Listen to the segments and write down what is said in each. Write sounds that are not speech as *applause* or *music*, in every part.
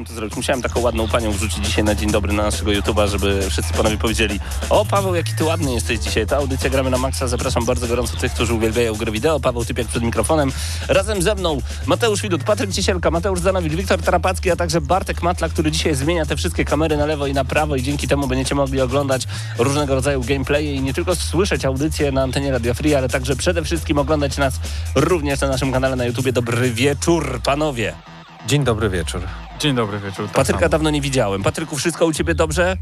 Musiałem to zrobić. Musiałem taką ładną panią wrzucić dzisiaj na dzień dobry na naszego YouTube'a, żeby wszyscy panowie powiedzieli o Paweł, jaki ty ładny jesteś dzisiaj. Ta audycja Gramy na Maxa. Zapraszam bardzo gorąco tych, którzy uwielbiają gry wideo. Paweł Typiak przed mikrofonem. Razem ze mną Mateusz Widut, Patryk Ciesielka, Mateusz Zanowicz, Wiktor Tarapacki, a także Bartek Matla, który dzisiaj zmienia te wszystkie kamery na lewo i na prawo i dzięki temu będziecie mogli oglądać różnego rodzaju gameplaye i nie tylko słyszeć audycję na antenie Radio Free, ale także przede wszystkim oglądać nas również na naszym kanale na YouTubie. Dobry wieczór, panowie. Dzień dobry wieczór. Dzień dobry wieczór. tak Patryka dawno nie widziałem. Patryku, wszystko u ciebie dobrze?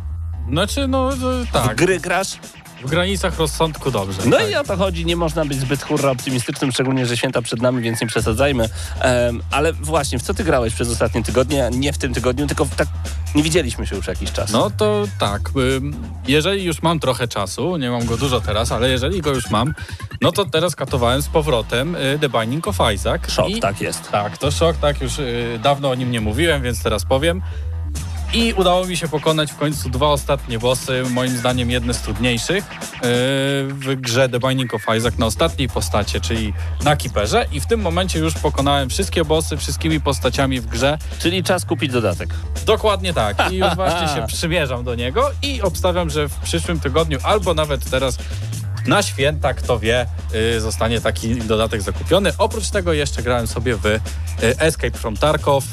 Znaczy, no e, W tak, gry grasz? W granicach rozsądku dobrze. No tak. i o to chodzi. Nie można być zbyt hurra optymistycznym, szczególnie, że święta przed nami, więc nie przesadzajmy. Em, ale właśnie, w co ty grałeś przez ostatnie tygodnie? Nie w tym tygodniu, tylko w tak... Nie widzieliśmy się już jakiś czas. No to tak, jeżeli już mam trochę czasu, nie mam go dużo teraz, ale jeżeli go już mam, no to teraz katowałem z powrotem y, The Binding of Isaac. Szok, I, tak jest. Tak, to szok, tak, już y, dawno o nim nie mówiłem, więc teraz powiem. I udało mi się pokonać w końcu dwa ostatnie bossy, moim zdaniem jedne z trudniejszych yy, w grze The Binding of Isaac na ostatniej postacie, czyli na Kiperze. I w tym momencie już pokonałem wszystkie bossy, wszystkimi postaciami w grze. Czyli czas kupić dodatek. Dokładnie tak. I już właśnie się *laughs* przymierzam do niego i obstawiam, że w przyszłym tygodniu albo nawet teraz na święta, kto wie, yy, zostanie taki dodatek zakupiony. Oprócz tego jeszcze grałem sobie w yy, Escape from Tarkov.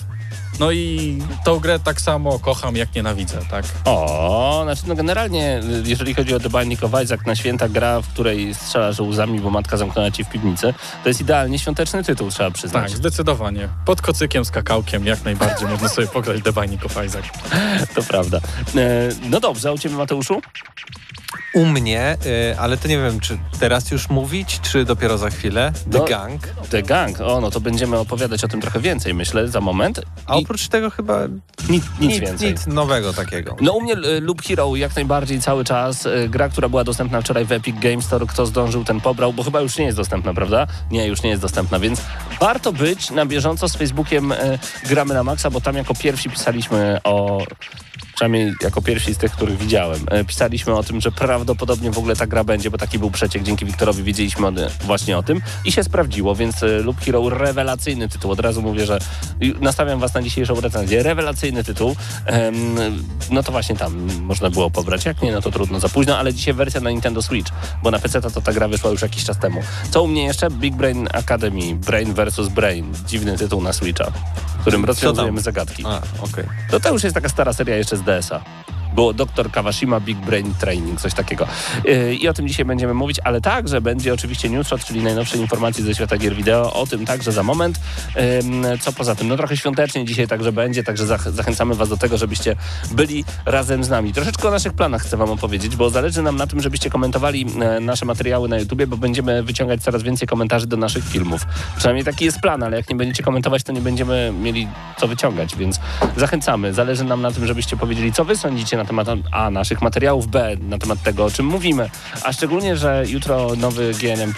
No i tą grę tak samo kocham, jak nienawidzę, tak? O, znaczy no generalnie, y, jeżeli chodzi o The Binding of Isaac na święta gra, w której strzelasz łzami, bo matka zamknęła ci w piwnicy, to jest idealnie świąteczny tytuł, trzeba przyznać. Tak, zdecydowanie. Pod kocykiem z kakałkiem jak najbardziej można sobie pograć The Binding of Isaac. *laughs* To prawda. E, no dobrze, a u ciebie Mateuszu? U mnie, y, ale to nie wiem, czy teraz już mówić, czy dopiero za chwilę. The No, Gang. The Gang. O, no to będziemy opowiadać o tym trochę więcej, myślę, za moment. A I oprócz tego chyba nic, nic nic, więcej. nic nowego takiego. No u mnie y, Loop Hero jak najbardziej cały czas. Y, Gra, która była dostępna wczoraj w Epic Games Store. Kto zdążył, ten pobrał, bo chyba już nie jest dostępna, prawda? Nie, już nie jest dostępna, więc warto być na bieżąco z Facebookiem y, Gramy na Maxa, bo tam jako pierwsi pisaliśmy o... Przynajmniej jako pierwsi z tych, których widziałem. Y, Pisaliśmy o tym, że prawdopodobnie w ogóle ta gra będzie, bo taki był przeciek. Dzięki Wiktorowi wiedzieliśmy właśnie o tym i się sprawdziło, więc y, Loop Hero rewelacyjny tytuł. Od razu mówię, że nastawiam was na dzisiejszą recenzję. Rewelacyjny tytuł. No to właśnie tam można było pobrać. Jak nie, no to trudno, za późno, ale dzisiaj wersja na Nintendo Switch, bo na PC to, ta gra wyszła już jakiś czas temu. Co u mnie jeszcze? Big Brain Academy. Brain vs. Brain. Dziwny tytuł na Switcha, w którym rozwiązujemy zagadki. A, okej. To to już jest taka stara seria jeszcze z dessa. Było Dr. Kawashima Big Brain Training, coś takiego. Yy, I o tym dzisiaj będziemy mówić, ale także będzie oczywiście Newsshot, czyli najnowsze informacje ze świata gier wideo. O tym także za moment. Co poza tym? No trochę świątecznie dzisiaj także będzie, także zach zachęcamy Was do tego, żebyście byli razem z nami. Troszeczkę o naszych planach chcę Wam opowiedzieć, bo zależy nam na tym, żebyście komentowali e, nasze materiały na YouTubie, bo będziemy wyciągać coraz więcej komentarzy do naszych filmów. Przynajmniej taki jest plan, ale jak nie będziecie komentować, to nie będziemy mieli co wyciągać, więc zachęcamy. Zależy nam na tym, żebyście powiedzieli, co Wy sądzicie na temat A, naszych materiałów, B, na temat tego, o czym mówimy, a szczególnie, że jutro nowy GNM+,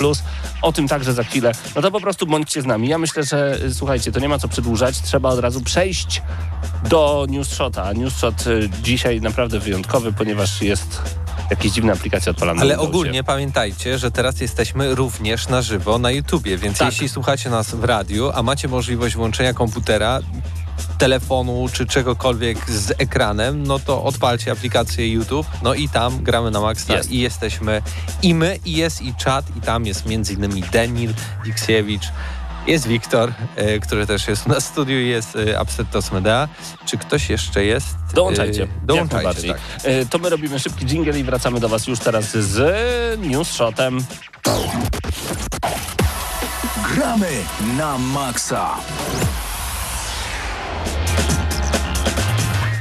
o tym także za chwilę, no to po prostu bądźcie z nami. Ja myślę, że y, słuchajcie, to nie ma co przedłużać, trzeba od razu przejść do Newsshota. Newsshot y, dzisiaj naprawdę wyjątkowy, ponieważ jest jakieś dziwne aplikacje odpalane. Ale na ogólnie pamiętajcie, że teraz jesteśmy również na żywo na YouTubie, więc Tak. jeśli słuchacie nas w radiu, a macie możliwość włączenia komputera, telefonu czy czegokolwiek z ekranem, no to odpalcie aplikację YouTube, no i tam gramy na Maxa Jest. i jesteśmy i my, i jest i czat, i tam jest między innymi Denil, Diksiewicz, Jest Wiktor, e, który też jest na studiu, jest e, Absetos Medea. Czy ktoś jeszcze jest? E, Dołączajcie. Jak Dołączajcie, tak. E, To my robimy szybki jingle i wracamy do Was już teraz z News Shotem. Gramy na maksa.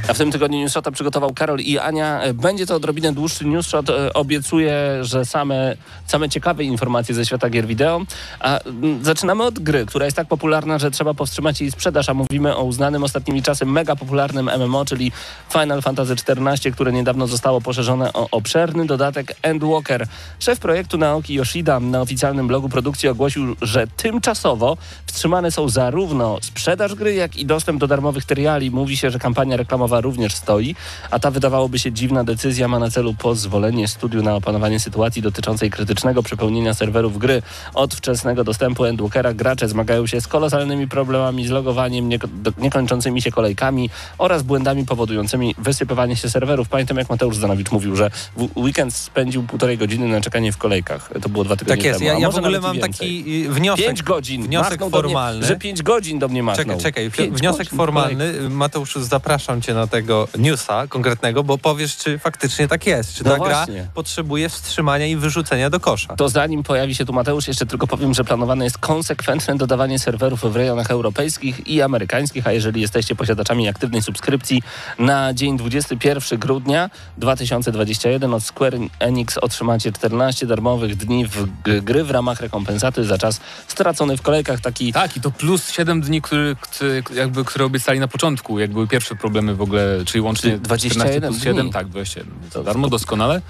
A w tym tygodniu News Shota przygotował Karol i Ania. Będzie to odrobinę dłuższy News Shot. E, Obiecuję, że same, same ciekawe informacje ze świata gier wideo. A mm, zaczynamy od gry, która jest tak popularna, że trzeba powstrzymać jej sprzedaż, a mówimy o uznanym ostatnimi czasy mega popularnym MMO, czyli Final Fantasy XIV, które niedawno zostało poszerzone o obszerny dodatek Endwalker. Szef projektu Naoki Yoshida na oficjalnym blogu produkcji ogłosił, że tymczasowo wstrzymane są zarówno sprzedaż gry, jak i dostęp do darmowych seriali. Mówi się, że kampania reklamowa również stoi, a ta wydawałoby się dziwna decyzja ma na celu pozwolenie studiu na opanowanie sytuacji dotyczącej krytycznego przepełnienia serwerów gry. Od wczesnego dostępu Endwalkera gracze zmagają się z kolosalnymi problemami z logowaniem, nieko- niekończącymi się kolejkami oraz błędami powodującymi wysypywanie się serwerów. Pamiętam, jak Mateusz Zanowicz mówił, że weekend spędził półtorej godziny na czekanie w kolejkach. To było dwa tygodnie Tak jest. temu. Ja, ja w może ogóle mam taki y, wniosek. Pięć godzin. wniosek formalny. Mnie, że pięć godzin do mnie machnął. Czekaj, czekaj. Pięć Wniosek godzin formalny. Mateuszu, zapraszam cię na tego newsa konkretnego, bo powiesz, czy faktycznie tak jest. Czy No ta właśnie. gra potrzebuje wstrzymania i wyrzucenia do kosza. To zanim pojawi się tu Mateusz, jeszcze tylko powiem, że planowane jest konsekwentne dodawanie serwerów w rejonach europejskich i amerykańskich, a jeżeli jesteście posiadaczami aktywnej subskrypcji na dzień 21 grudnia 2021 od Square Enix otrzymacie 14 darmowych dni w gry w ramach rekompensaty za czas stracony w kolejkach. Taki Tak, i to plus 7 dni, który, który, jakby, które obiecali na początku, jak były pierwsze problemy w ogóle, czyli łącznie Czyli 21 14 plus 7, dni. tak, 21. To darmo, doskonale.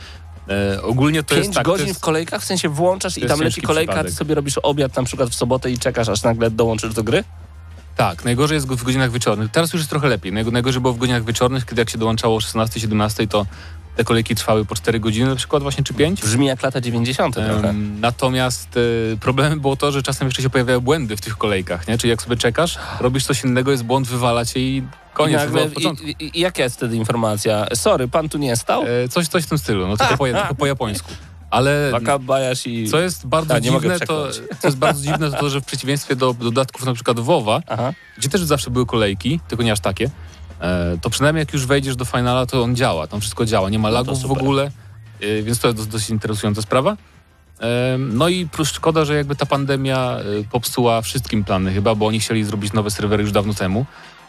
E, ogólnie to 5 jest tak, godzin jest, w kolejkach, w sensie włączasz i tam leci kolejka, ty sobie robisz obiad na przykład w sobotę i czekasz, aż nagle dołączysz do gry? Tak, najgorzej jest w godzinach wieczornych. Teraz już jest trochę lepiej. Najgo- Najgorzej było w godzinach wieczornych, kiedy jak się dołączało o 16-17, to te kolejki trwały po 4 godziny na przykład właśnie, czy 5. Brzmi jak lata 90. trochę. Em, Natomiast e, problemem było to, że czasem jeszcze się pojawiają błędy w tych kolejkach, nie? Czyli jak sobie czekasz, robisz coś innego, jest błąd, wywala cię i koniec, I, nagle, nagle, od początku. i, i, jaka jest wtedy informacja? Sorry, pan tu nie stał? E, coś, coś w tym stylu, no tylko po, *laughs* tylko po japońsku. Ale Wakabayashi. co jest bardzo dziwne, to, co jest bardzo dziwne, to to, że w przeciwieństwie do dodatków na przykład WoWa, Aha. gdzie też zawsze były kolejki, tylko nie aż takie, e, to przynajmniej jak już wejdziesz do finala, to on działa, tam wszystko działa, nie ma No lagów w super. ogóle, e, więc to jest dos- dosyć interesująca sprawa. E, No i plus szkoda, że jakby ta pandemia e, popsuła wszystkim plany chyba, bo oni chcieli zrobić nowe serwery już dawno temu,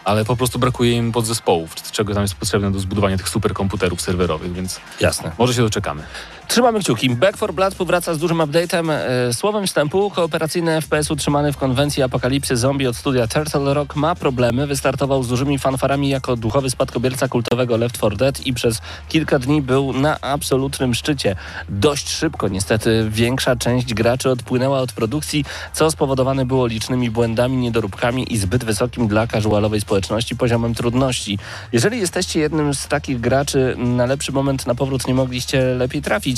ale po prostu brakuje im podzespołów, czego tam jest potrzebne do zbudowania tych superkomputerów serwerowych, więc Jasne. może się doczekamy. Trzymamy kciuki. Back 4 Blood powraca z dużym update'em. E, Słowem wstępu, kooperacyjny FPS utrzymany w konwencji apokalipsy zombie od studia Turtle Rock ma problemy. Wystartował z dużymi fanfarami jako duchowy spadkobierca kultowego Left 4 Dead i przez kilka dni był na absolutnym szczycie. Dość szybko niestety większa część graczy odpłynęła od produkcji, co spowodowane było licznymi błędami, niedoróbkami i zbyt wysokim dla casualowej społeczności poziomem trudności. Jeżeli jesteście jednym z takich graczy, na lepszy moment na powrót nie mogliście lepiej trafić.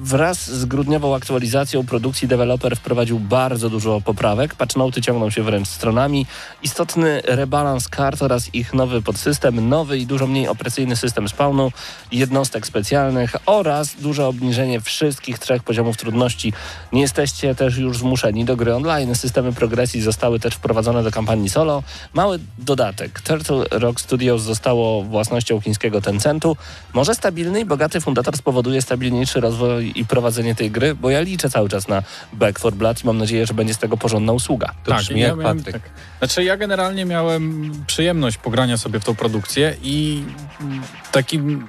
Wraz z grudniową aktualizacją produkcji deweloper wprowadził bardzo dużo poprawek. Patchnoty ciągną się wręcz stronami. Istotny rebalans kart oraz ich nowy podsystem, nowy i dużo mniej opresyjny system spawnu, jednostek specjalnych oraz duże obniżenie wszystkich trzech poziomów trudności. Nie jesteście też już zmuszeni do gry online. Systemy progresji zostały też wprowadzone do kampanii solo. Mały dodatek. Turtle Rock Studios zostało własnością chińskiego Tencentu. Może stabilny i bogaty fundator spowoduje stabilniejszy rozwój i prowadzenie tej gry, bo ja liczę cały czas na Back 4 Blood i mam nadzieję, że będzie z tego porządna usługa. To brzmi jak miałem, Patryk. tak. Znaczy ja generalnie miałem przyjemność pogrania sobie w tą produkcję i mm, takim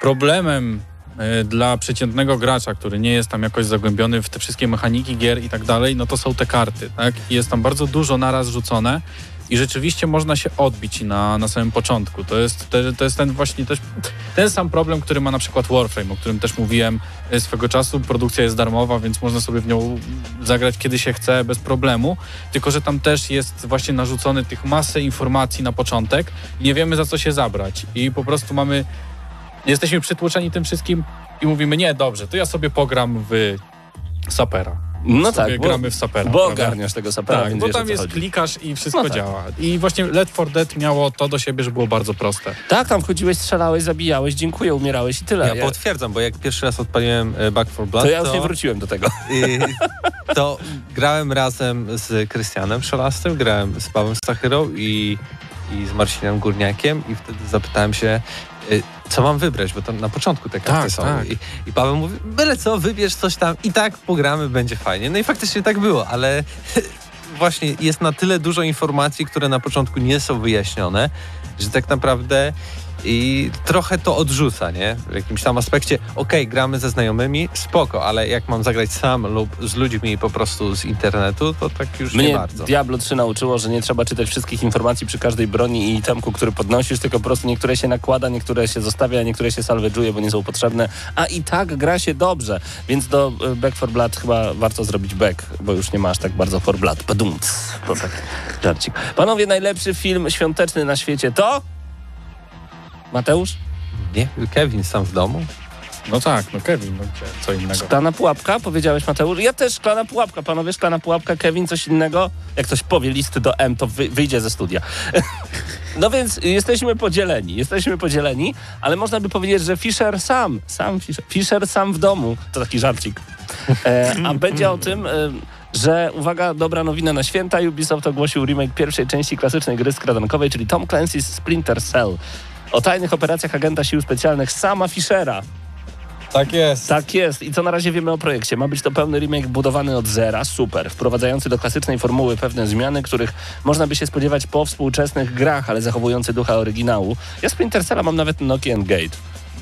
problemem e, dla przeciętnego gracza, który nie jest tam jakoś zagłębiony w te wszystkie mechaniki gier i tak dalej, no to są te karty, tak? I jest tam bardzo dużo naraz rzucone i rzeczywiście można się odbić na, na samym początku. To jest, to, to jest ten właśnie też ten sam problem, który ma na przykład Warframe, o którym też mówiłem e, swego czasu. Produkcja jest darmowa, więc można sobie w nią zagrać kiedy się chce, bez problemu. Tylko, że tam też jest właśnie narzucony tych masę informacji na początek nie wiemy za co się zabrać. I po prostu mamy, jesteśmy przytłoczeni tym wszystkim i mówimy, nie, dobrze, to ja sobie pogram w Sapera. No tak, bo, gramy w sapera. bo ogarniasz tego sapera, Tak, więc bo tam co jest chodzi. klikasz i wszystko No tak. działa. I właśnie Left 4 Dead miało to do siebie, że było bardzo proste. Tak, tam wchodziłeś, strzelałeś, zabijałeś, dziękuję, umierałeś i tyle. Ja Ja- potwierdzam, bo jak pierwszy raz odpaliłem e, Back for Blood, to ja już nie wróciłem do tego. *laughs* y, to grałem razem z Krystianem Szelastym, grałem z Pawłem Stachyrą i, i z Marcinem Górniakiem i wtedy zapytałem się, co mam wybrać, bo tam na początku te karty Tak, są. tak. I, I Paweł mówi, byle co, wybierz coś tam i tak pogramy, będzie fajnie. No i faktycznie tak było, ale *laughs* właśnie jest na tyle dużo informacji, które na początku nie są wyjaśnione, że tak naprawdę i trochę to odrzuca, nie? W jakimś tam aspekcie, okej, gramy ze znajomymi, spoko, ale jak mam zagrać sam lub z ludźmi po prostu z internetu, to tak już nie Mnie bardzo. Diablo 3 nauczyło, że nie trzeba czytać wszystkich informacji przy każdej broni i itemku, który podnosisz, tylko po prostu niektóre się nakłada, niektóre się zostawia, niektóre się salvedżuje, bo nie są potrzebne, a i tak gra się dobrze. Więc do e, Back for Blood chyba warto zrobić back, bo już nie masz tak bardzo for blood. Badumc. To tak żarcik. Panowie, najlepszy film świąteczny na świecie to... Mateusz? Nie? Kevin sam w domu? No tak, no Kevin, no co innego. Szklana pułapka, powiedziałeś Mateusz. Ja też szklana pułapka, panowie, szklana pułapka, Kevin, coś innego. Jak ktoś powie listy do M, to wy, wyjdzie ze studia. *laughs* no więc jesteśmy podzieleni, jesteśmy podzieleni, ale można by powiedzieć, że Fisher sam, sam Fisher, Fisher sam w domu, to taki żarcik. E, a będzie o tym... E, że, uwaga, dobra nowina na święta, Ubisoft ogłosił remake pierwszej części klasycznej gry skradankowej, czyli Tom Clancy's Splinter Cell. O tajnych operacjach agenta sił specjalnych sama Fishera. Tak jest. Tak jest. I co na razie wiemy o projekcie? Ma być to pełny remake budowany od zera, super, wprowadzający do klasycznej formuły pewne zmiany, których można by się spodziewać po współczesnych grach, ale zachowujący ducha oryginału. Ja Splinter Cella mam nawet na Nokia Gate.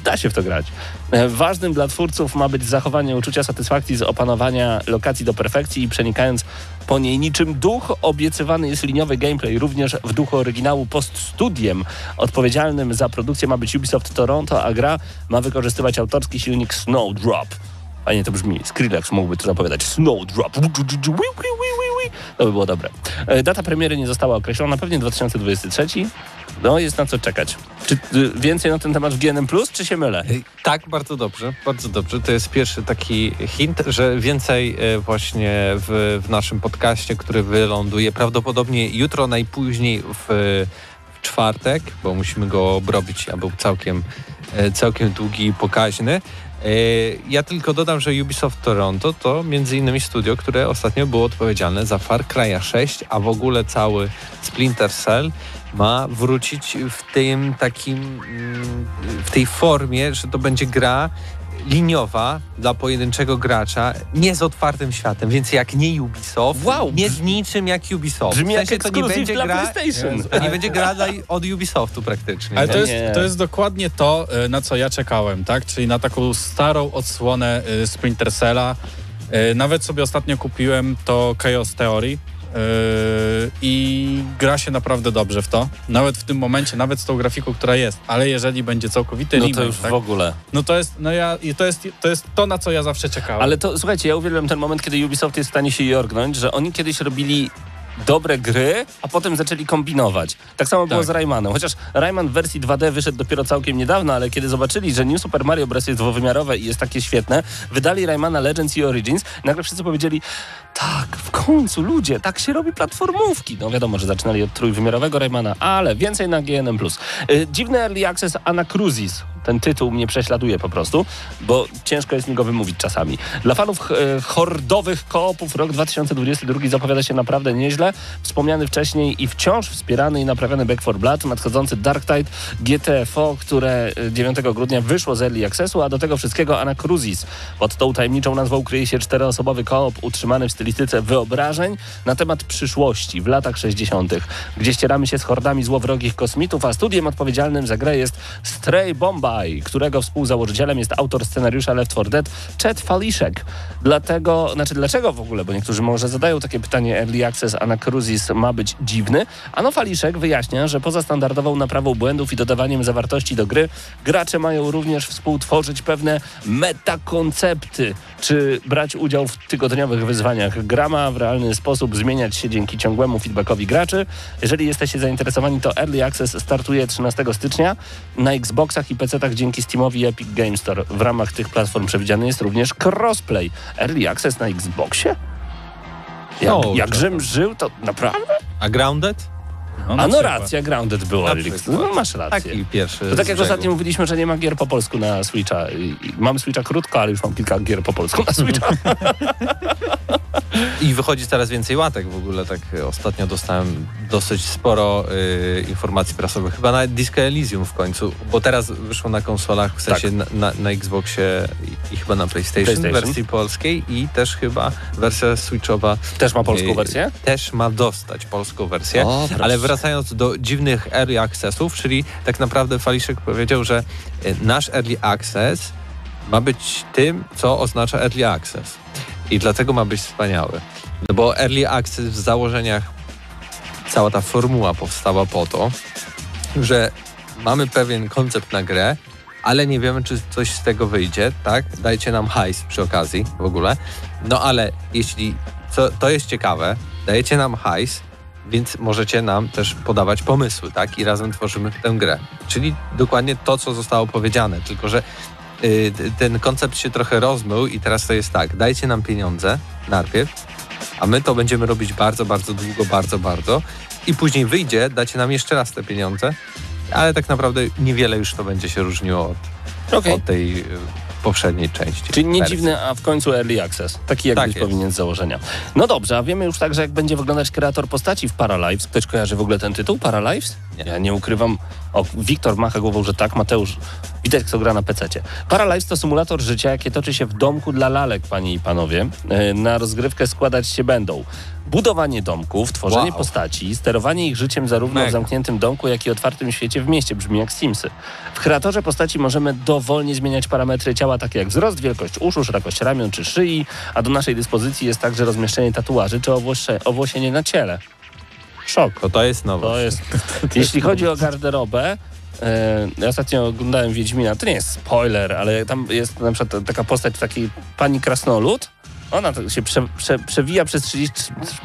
Da się w to grać. E, Ważnym dla twórców ma być zachowanie uczucia satysfakcji z opanowania lokacji do perfekcji i przenikając po niej niczym duch, obiecywany jest liniowy gameplay również w duchu oryginału post-studiem. Odpowiedzialnym za produkcję ma być Ubisoft Toronto, a gra ma wykorzystywać autorski silnik Snowdrop. Fajnie to brzmi. Skrillex mógłby to zapowiadać. Snowdrop. To by było dobre. E, Data premiery nie została określona, pewnie 2023. No, jest na co czekać. Czy y, więcej na ten temat w GNM+, czy się mylę? Ej, Tak, bardzo dobrze, bardzo dobrze. To jest pierwszy taki hint, że więcej e, właśnie w, w naszym podcaście, który wyląduje prawdopodobnie jutro, najpóźniej w, w czwartek, bo musimy go obrobić, a był całkiem, całkiem długi i pokaźny. Ja tylko dodam, że Ubisoft Toronto to między innymi studio, które ostatnio było odpowiedzialne za Far Cry 6, a w ogóle cały Splinter Cell ma wrócić w tym takim, mm, w tej formie, że to będzie gra liniowa dla pojedynczego gracza, nie z otwartym światem, więc jak nie Ubisoft, Wow, nie z niczym jak Ubisoft. Brzmi w sensie jak to nie będzie dla gra, PlayStation. to nie będzie gra dla, od Ubisoftu praktycznie. Ale to jest, to jest dokładnie to, y, na co ja czekałem, tak? Czyli na taką starą odsłonę y, Splinter Cella. Y, Nawet sobie ostatnio kupiłem to Chaos Theory i gra się naprawdę dobrze w to. Nawet w tym momencie, nawet z tą grafiką, która jest. Ale jeżeli będzie całkowity No remake, to już tak? w ogóle. no to jest, no ja, to jest, to jest to, na co ja zawsze czekałem. Ale to, słuchajcie, ja uwielbiam ten moment, kiedy Ubisoft jest w stanie się jorgnąć, że oni kiedyś robili dobre gry, a potem zaczęli kombinować. Tak samo było Tak. z Raymanem. Chociaż Rayman w wersji 2D wyszedł dopiero całkiem niedawno, ale kiedy zobaczyli, że New Super Mario Bros. jest dwuwymiarowe i jest takie świetne, wydali Raymana Legends i Origins. Nagle wszyscy powiedzieli, tak, w końcu ludzie, tak się robi platformówki. No wiadomo, że zaczynali od trójwymiarowego Raymana, ale więcej na GNM+. Y, Dziwny Early Access Anacrusis. Ten tytuł mnie prześladuje po prostu, bo ciężko jest mi go wymówić czasami. Dla fanów e, hordowych koopów rok 2022 zapowiada się naprawdę nieźle. Wspomniany wcześniej i wciąż wspierany i naprawiany Back 4 Blood, nadchodzący Dark Tide, GTFO, które e, 9 grudnia wyszło z Early Accessu, a do tego wszystkiego Anacrusis. Pod tą tajemniczą nazwą kryje się czteroosobowy koop utrzymany w stylistyce wyobrażeń na temat przyszłości w latach 60., gdzie ścieramy się z hordami złowrogich kosmitów, a studiem odpowiedzialnym za grę jest Stray Bombay, którego współzałożycielem jest autor scenariusza Left 4 Dead, Chet Faliszek. Dlatego, znaczy dlaczego w ogóle, bo niektórzy może zadają takie pytanie, Early Access Anacrusis ma być dziwny? Ano Faliszek wyjaśnia, że poza standardową naprawą błędów i dodawaniem zawartości do gry, gracze mają również współtworzyć pewne metakoncepty, czy brać udział w tygodniowych wyzwaniach. Gra ma w realny sposób zmieniać się dzięki ciągłemu feedbackowi graczy. Jeżeli jesteście zainteresowani, to Early Access startuje 13 stycznia na Xboxach i PC-tach dzięki Steamowi i Epic Game Store. W ramach tych platform przewidziany jest również crossplay. Early Access na Xboxie? Jak, No, jak żył, to naprawdę? A Grounded? No, na A no racja, Grounded było Na Elix. przykład. No masz rację. Taki pierwszy. To tak jak ostatnio mówiliśmy, że nie ma gier po polsku na Switcha. Mam Switcha krótko, ale już mam kilka gier po polsku na Switcha. *laughs* I wychodzi coraz więcej łatek w ogóle. Tak ostatnio dostałem dosyć sporo y, informacji prasowych. Chyba nawet Disco Elysium w końcu, bo teraz wyszło na konsolach, w sensie na, na, na Xboxie i, i chyba na PlayStation, PlayStation. wersji polskiej i też chyba wersja Switchowa Też ma polską y, wersję? Też ma dostać polską wersję. O. Ale wracając do dziwnych early accessów, czyli tak naprawdę Faliszek powiedział, że y, nasz early access ma być tym, co oznacza early access. I dlatego ma być wspaniały. No bo early access w założeniach, cała ta formuła powstała po to, że mamy pewien koncept na grę, ale nie wiemy, czy coś z tego wyjdzie, tak? Dajcie nam hajs przy okazji w ogóle. No ale jeśli co, to jest ciekawe, dajecie nam hajs, więc możecie nam też podawać pomysły, tak? I razem tworzymy tę grę. Czyli dokładnie to, co zostało powiedziane, tylko że y, ten koncept się trochę rozmył i teraz to jest tak, dajcie nam pieniądze najpierw, a my to będziemy robić bardzo, bardzo długo, bardzo, bardzo i później wyjdzie, dacie nam jeszcze raz te pieniądze, ale tak naprawdę niewiele już to będzie się różniło od, Okej. od tej poprzedniej części. Czyli nie wersji. dziwny, a w końcu early access. Taki jak Tak być powinien z założenia. No dobrze, a wiemy już także, jak będzie wyglądać kreator postaci w Paralives. Ktoś kojarzy w ogóle ten tytuł, Paralives? Nie. Ja nie ukrywam. O, Wiktor macha głową, że tak, Mateusz. Widać, kto gra na PC-cie. Paralives to symulator życia, jakie toczy się w domku dla lalek, panie i panowie. E, Na rozgrywkę składać się będą budowanie domków, tworzenie Wow. postaci, sterowanie ich życiem zarówno w Mega. zamkniętym domku, jak i otwartym świecie w mieście. Brzmi jak Simsy. W kreatorze postaci możemy dowolnie zmieniać parametry ciała, takie jak wzrost, wielkość uszu, szerokość ramion czy szyi, a do naszej dyspozycji jest także rozmieszczenie tatuaży czy owłosie, owłosienie na ciele. Szok. To to jest nowość. To jest. *laughs* Jeśli chodzi o garderobę, e, ja ostatnio oglądałem Wiedźmina, to nie jest spoiler, ale tam jest na przykład taka postać takiej pani Krasnolud. Ona się prze, prze, przewija przez, 30,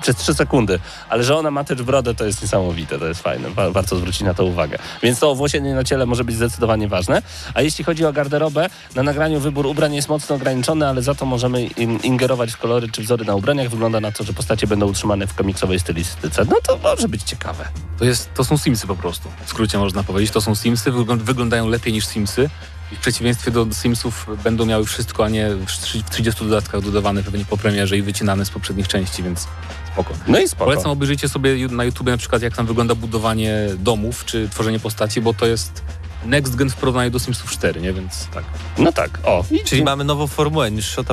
przez 3 sekundy, ale że ona ma też brodę, to jest niesamowite, to jest fajne. Wa- Warto zwrócić na to uwagę. Więc to owłosienie na ciele może być zdecydowanie ważne. A jeśli chodzi o garderobę, na nagraniu wybór ubrań jest mocno ograniczony, ale za to możemy in, ingerować w kolory czy wzory na ubraniach. Wygląda na to, że postacie będą utrzymane w komiksowej stylistyce. No to może być ciekawe. To, jest, to są Simsy po prostu. W skrócie można powiedzieć, to są Simsy, wyglą- wyglądają lepiej niż Simsy. W przeciwieństwie do Simsów będą miały wszystko, a nie w trzy- w 30 dodatkach dodawane pewnie po premierze i wycinane z poprzednich części, więc spoko. No i spoko. Polecam obejrzyjcie sobie na YouTube na przykład jak tam wygląda budowanie domów czy tworzenie postaci, bo to jest next gen w porównaniu do Simsów 4, nie? Więc tak. No tak, o. I Czyli mamy nową formułę niż y,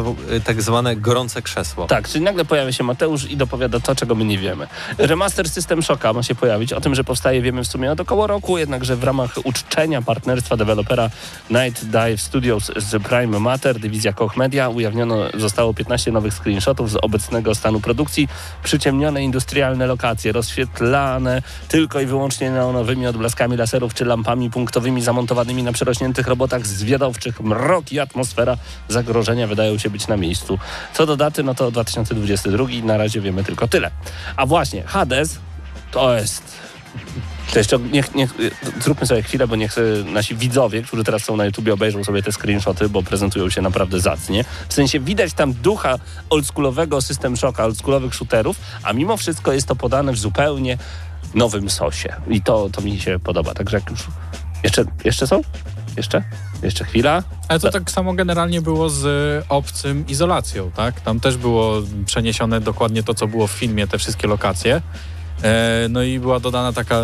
tak zwane gorące krzesło. Tak, czyli nagle pojawia się Mateusz i dopowiada to, czego my nie wiemy. Remaster System Shocka ma się pojawić. O tym, że powstaje, wiemy w sumie od około roku, jednakże w ramach uczczenia partnerstwa dewelopera Night Dive Studios z Prime Matter, dywizja Koch Media, ujawniono zostało 15 nowych screenshotów z obecnego stanu produkcji. Przyciemnione industrialne lokacje, rozświetlane tylko i wyłącznie neonowymi odblaskami laserów czy lampami punktowymi zamontowanymi na przerośniętych robotach zwiadowczych. Mrok i atmosfera zagrożenia wydają się być na miejscu. Co do daty, no to 2022, na razie wiemy tylko tyle. A właśnie, Hades to jest... To jeszcze niech, niech, zróbmy sobie chwilę, bo niech nasi widzowie, którzy teraz są na YouTubie, obejrzą sobie te screenshoty, bo prezentują się naprawdę zacnie. W sensie widać tam ducha oldschoolowego System Shocka, oldschoolowych shooterów, a mimo wszystko jest to podane w zupełnie nowym sosie. I to, to mi się podoba. Także jak już... Jeszcze, jeszcze są? Jeszcze? Jeszcze chwila. Ale to tak samo generalnie było z obcym izolacją, tak? Tam też było przeniesione dokładnie to, co było w filmie, te wszystkie lokacje. E, no i była dodana taka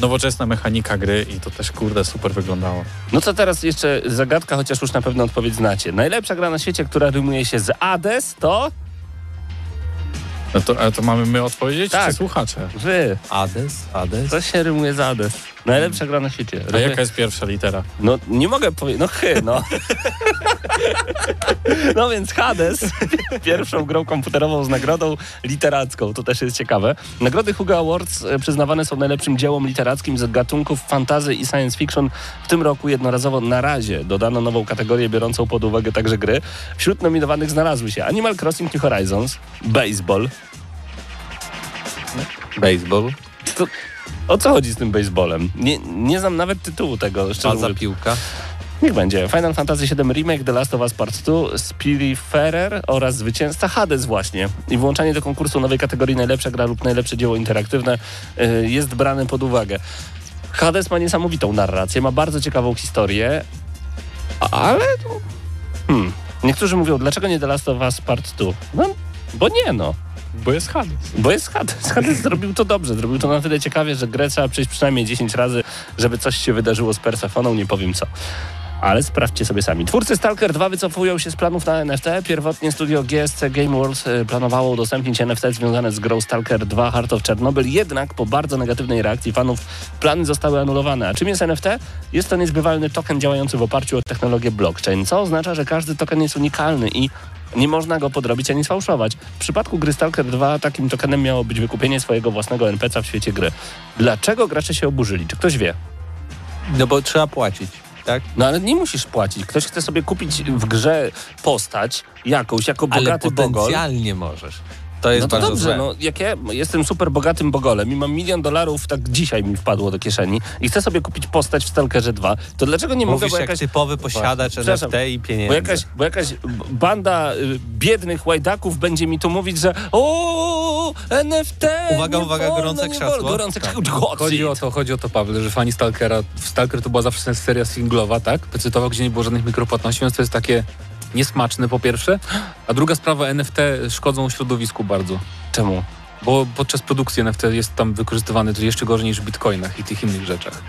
nowoczesna mechanika gry i to też, kurde, super wyglądało. No to teraz jeszcze zagadka, chociaż już na pewno odpowiedź znacie. Najlepsza gra na świecie, która rymuje się z Hades, to No to, ale to mamy my odpowiedzieć, Tak. czy słuchacze? wy. Ades, Ades. Co się rymuje z Hades? Najlepsza gra na świecie. A jaka jest pierwsza litera? No nie mogę powiedzieć, no chy, no. No więc Hades, pierwszą grą komputerową z nagrodą literacką, to też jest ciekawe. Nagrody Hugo Awards e, przyznawane są najlepszym dziełom literackim z gatunków fantasy i science fiction. W tym roku jednorazowo na razie dodano nową kategorię biorącą pod uwagę także gry. Wśród nominowanych znalazły się Animal Crossing New Horizons, Baseball. Baseball. To, o co chodzi z tym baseballem? Nie, nie znam nawet tytułu tego, Baza mówiąc. piłka. Niech będzie. Final Fantasy VII Remake, The Last of Us Part 2, Spiritfarer oraz zwycięzca Hades właśnie. I włączanie do konkursu nowej kategorii najlepsza gra lub najlepsze dzieło interaktywne y, jest brane pod uwagę. Hades ma niesamowitą narrację, ma bardzo ciekawą historię, ale... Hmm. Niektórzy mówią, dlaczego nie The Last of Us Part 2? No, bo nie no. Bo jest Hades. Bo jest Hades. *laughs* Hades zrobił to dobrze. Zrobił to na tyle ciekawie, że grę trzeba przejść przynajmniej 10 razy, żeby coś się wydarzyło z Persefoną, nie powiem co. Ale sprawdźcie sobie sami. Twórcy Stalker 2 wycofują się z planów na NFT. Pierwotnie studio GSC Game World y, planowało udostępnić NFT związane z grą Stalker 2 Heart of Chernobyl, jednak po bardzo negatywnej reakcji fanów plany zostały anulowane. A czym jest NFT? Jest to niezbywalny token działający w oparciu o technologię blockchain, co oznacza, że każdy token jest unikalny i nie można go podrobić ani sfałszować. W przypadku gry Stalker 2 takim tokenem miało być wykupienie swojego własnego NPC w świecie gry. Dlaczego gracze się oburzyli? Czy ktoś wie? No bo trzeba płacić, tak? No ale nie musisz płacić. Ktoś chce sobie kupić w grze postać jakąś, jako Ale bogaty bogol. potencjalnie możesz. To jest No to bardzo dobrze, złe. no jak ja jestem super bogatym bogolem i mam milion dolarów, tak dzisiaj mi wpadło do kieszeni i chcę sobie kupić postać w Stalkerze 2, to dlaczego nie mogę, Mówisz bo jak jakaś, typowy posiadacz NFT i pieniędzy. bo jakaś, bo jakaś banda y, biednych łajdaków będzie mi tu mówić, że o NFT, Uwaga, uwaga, wolno, gorące krzesło. Gorące Tak. Chodzi o to, chodzi o to, Paweł, że fani Stalkera, Stalker to była zawsze seria singlowa, tak? Pecytowa, gdzie nie było żadnych mikropłatności, więc to jest takie niesmaczne po pierwsze. A druga sprawa, NFT szkodzą środowisku bardzo. Czemu? Bo podczas produkcji NFT jest tam wykorzystywany jeszcze gorzej niż w bitcoinach i tych innych rzeczach.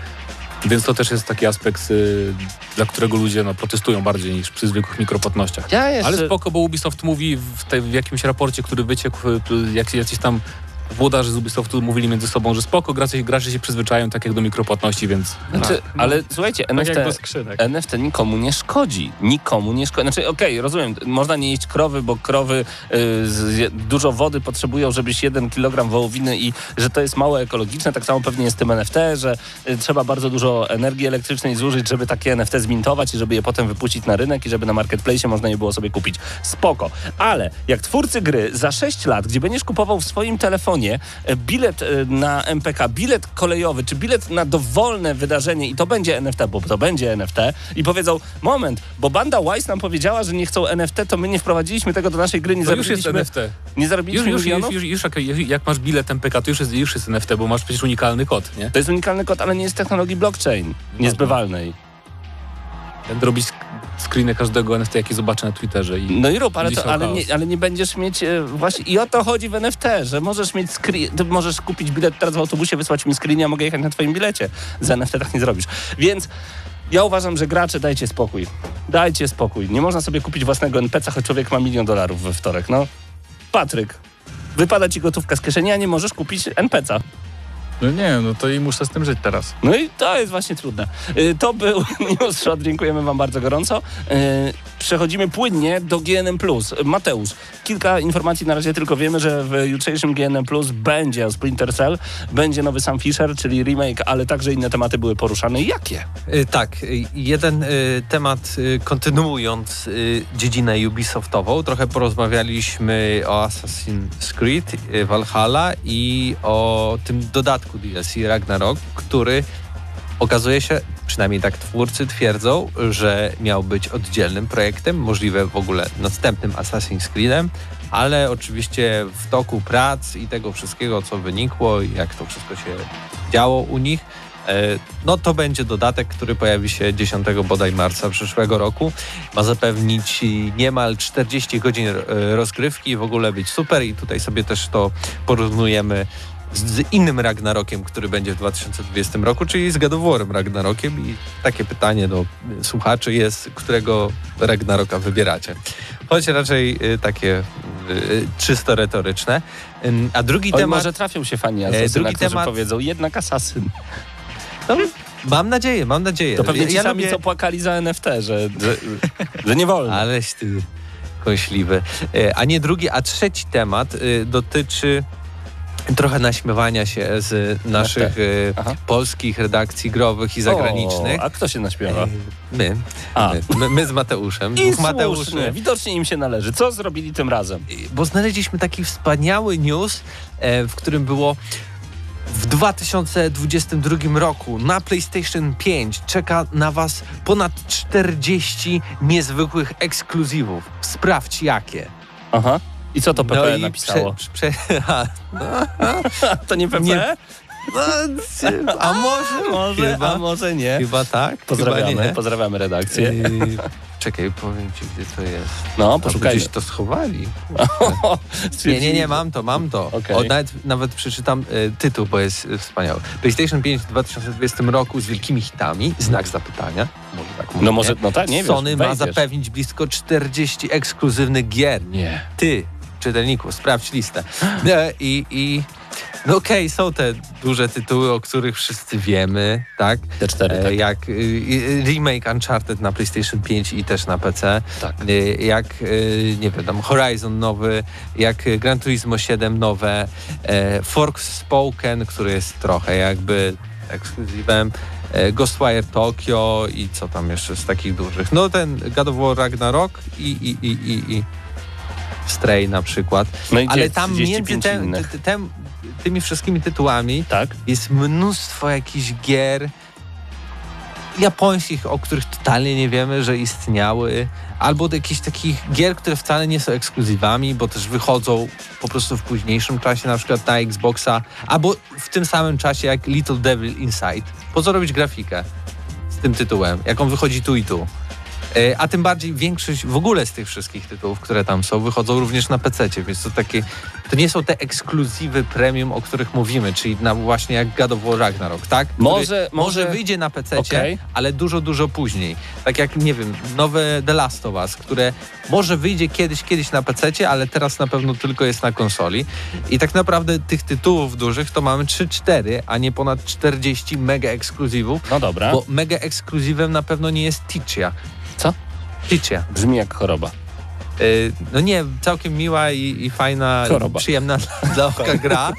Więc to też jest taki aspekt, y, dla którego ludzie no, protestują bardziej niż przy zwykłych mikropłatnościach. Ja jeszcze... Ale spoko, bo Ubisoft mówi w, tej, w jakimś raporcie, który wyciekł, y, jak jacyś tam włodarze z Ubisoftu mówili między sobą, że spoko, gracze, gracze się przyzwyczają tak jak do mikropłatności, więc Znaczy, ale słuchajcie, Tak NFT. NFT nikomu nie szkodzi. Nikomu nie szkodzi. Znaczy, okej, rozumiem, można nie jeść krowy, bo krowy y, z, dużo wody potrzebują, żebyś jeden kilogram wołowiny i że to jest mało ekologiczne. Tak samo pewnie jest z tym NFT, że y, trzeba bardzo dużo energii elektrycznej zużyć, żeby takie NFT zmintować i żeby je potem wypuścić na rynek i żeby na marketplace można je było sobie kupić. Spoko. Ale jak twórcy gry za 6 lat, gdzie będziesz kupował w swoim telefonie e, bilet e, na MPK, bilet kolejowy, czy bilet na dowolne wydarzenie i to będzie NFT, bo to będzie NFT i powiedzą, moment, bo banda Wise nam powiedziała, że nie chcą NFT, to my nie wprowadziliśmy tego do naszej gry, nie to już jest NFT. nie zarobiliśmy już, już, już, już jak, jak masz bilet MPK, to już jest, już jest NFT, bo masz przecież unikalny kod, nie? To jest unikalny kod, ale nie jest technologii blockchain, niezbywalnej. Będę robić screeny każdego NFT, jaki zobaczę na Twitterze. I No i rób, ale, to, ale, nie, ale nie będziesz mieć e, właśnie i o to chodzi w NFT, że możesz mieć screen, ty możesz kupić bilet teraz w autobusie, wysłać mi screen, ja mogę jechać na twoim bilecie. Z NFT tak nie zrobisz. Więc ja uważam, że gracze dajcie spokój. Dajcie spokój. Nie można sobie kupić własnego NPC, choć człowiek ma milion dolarów we wtorek. No, Patryk, wypada ci gotówka z kieszeni, a nie możesz kupić NPC. No nie, no to i muszę z tym żyć teraz. No i to jest właśnie trudne. Y, To był *laughs* News Shot, dziękujemy wam bardzo gorąco. Y, Przechodzimy płynnie do GNM+. Mateusz, kilka informacji na razie tylko wiemy, że w jutrzejszym GNM+, będzie Splinter Cell, będzie nowy Sam Fisher, czyli remake, ale także inne tematy były poruszane. Jakie? Y, Tak, jeden temat kontynuując dziedzinę Ubisoftową, trochę porozmawialiśmy o Assassin's Creed Valhalla i o tym dodatku DLC Ragnarok, który okazuje się, przynajmniej tak twórcy twierdzą, że miał być oddzielnym projektem, możliwe w ogóle następnym Assassin's Creedem, ale oczywiście w toku prac i tego wszystkiego, co wynikło i jak to wszystko się działo u nich, e, no to będzie dodatek, który pojawi się 10 bodaj marca przyszłego roku. Ma zapewnić niemal 40 godzin e, rozgrywki, w ogóle być super i tutaj sobie też to porównujemy z innym Ragnarokiem, który będzie w 2020 roku, czyli z God of War'em Ragnarokiem i takie pytanie do y, słuchaczy jest, którego Ragnaroka wybieracie. Choć raczej y, takie y, czysto retoryczne. A drugi Oj, temat... może trafią się fani Asasyna, drugi którzy temat- powiedzą, jednak Asasyn. No, mam nadzieję, mam nadzieję. To pewnie ci Ja sami, lubię- co płakali za NFT, że, że, że nie wolno. Aleś ty kąśliwy. E, A nie drugi, a trzeci temat dotyczy trochę naśmiewania się z naszych y, Aha. polskich redakcji growych i zagranicznych. O, a kto się naśpiewa? E, My, A. my, my, z Mateuszem, I słusznie, widocznie im się należy. Co zrobili tym razem? Bo znaleźliśmy taki wspaniały news, e, w którym było W 2022 roku na PlayStation 5 czeka na Was ponad 40 niezwykłych ekskluzywów. Sprawdź jakie. Aha. I co to PP No napisało? Prze, prze, *laughs* a, to nie PP? Nie. no, a może? *laughs* Może, chyba, a może nie. chyba tak? Pozdrawiamy, Chyba nie. pozdrawiamy redakcję. Yy, *laughs* czekaj, powiem Ci, gdzie to jest. No, A poszukajmy. Gdzieś to schowali. Nie, nie, nie, mam to, mam to. Okej. O, nawet, nawet przeczytam e, tytuł, bo jest e, wspaniały. PlayStation 5 w 2020 roku z wielkimi hitami, znak zapytania. Może tak No może, no tak, nie wiem. Sony ma zapewnić blisko 40 ekskluzywnych gier. Nie. Ty, czytelniku, sprawdź listę. E, I, i no okej, są te duże tytuły, o których wszyscy wiemy, tak? Te cztery, E, tak. Jak y, y, remake Uncharted na PlayStation 5 i też na PC. Tak. Y, Jak, y, nie wiem, tam Horizon nowy, jak Gran Turismo 7 nowe, e, Forspoken, który jest trochę jakby ekskluzywem, e, Ghostwire Tokyo i co tam jeszcze z takich dużych. No ten God of War Ragnarok i, i, i, i, i Stray na przykład. No Ale tam 35 między tem- tymi wszystkimi tytułami Tak? jest mnóstwo jakichś gier japońskich, o których totalnie nie wiemy, że istniały, albo do jakichś takich gier, które wcale nie są ekskluzywami, bo też wychodzą po prostu w późniejszym czasie, na przykład na Xboxa, albo w tym samym czasie jak Little Devil Inside. Po co robić grafikę z tym tytułem, jak on wychodzi tu i tu? E, A tym bardziej większość w ogóle z tych wszystkich tytułów, które tam są, wychodzą również na PC, więc to takie, to nie są te ekskluzywy premium, o których mówimy, czyli na właśnie jak God of War Ragnarok, tak? Który Może- może może- wyjdzie na PC, Okej. ale dużo, dużo później. Tak jak, nie wiem, nowe The Last of Us, które może wyjdzie kiedyś, kiedyś na PC, ale teraz na pewno tylko jest na konsoli. I tak naprawdę tych tytułów dużych to mamy 3-4, a nie ponad 40 mega ekskluzywów, No dobra. bo mega ekskluzywem na pewno nie jest Ticia. Co? Ticia. Brzmi jak choroba. Y, No nie, całkiem miła i, i fajna, Choroba. przyjemna dla, dla oka gra.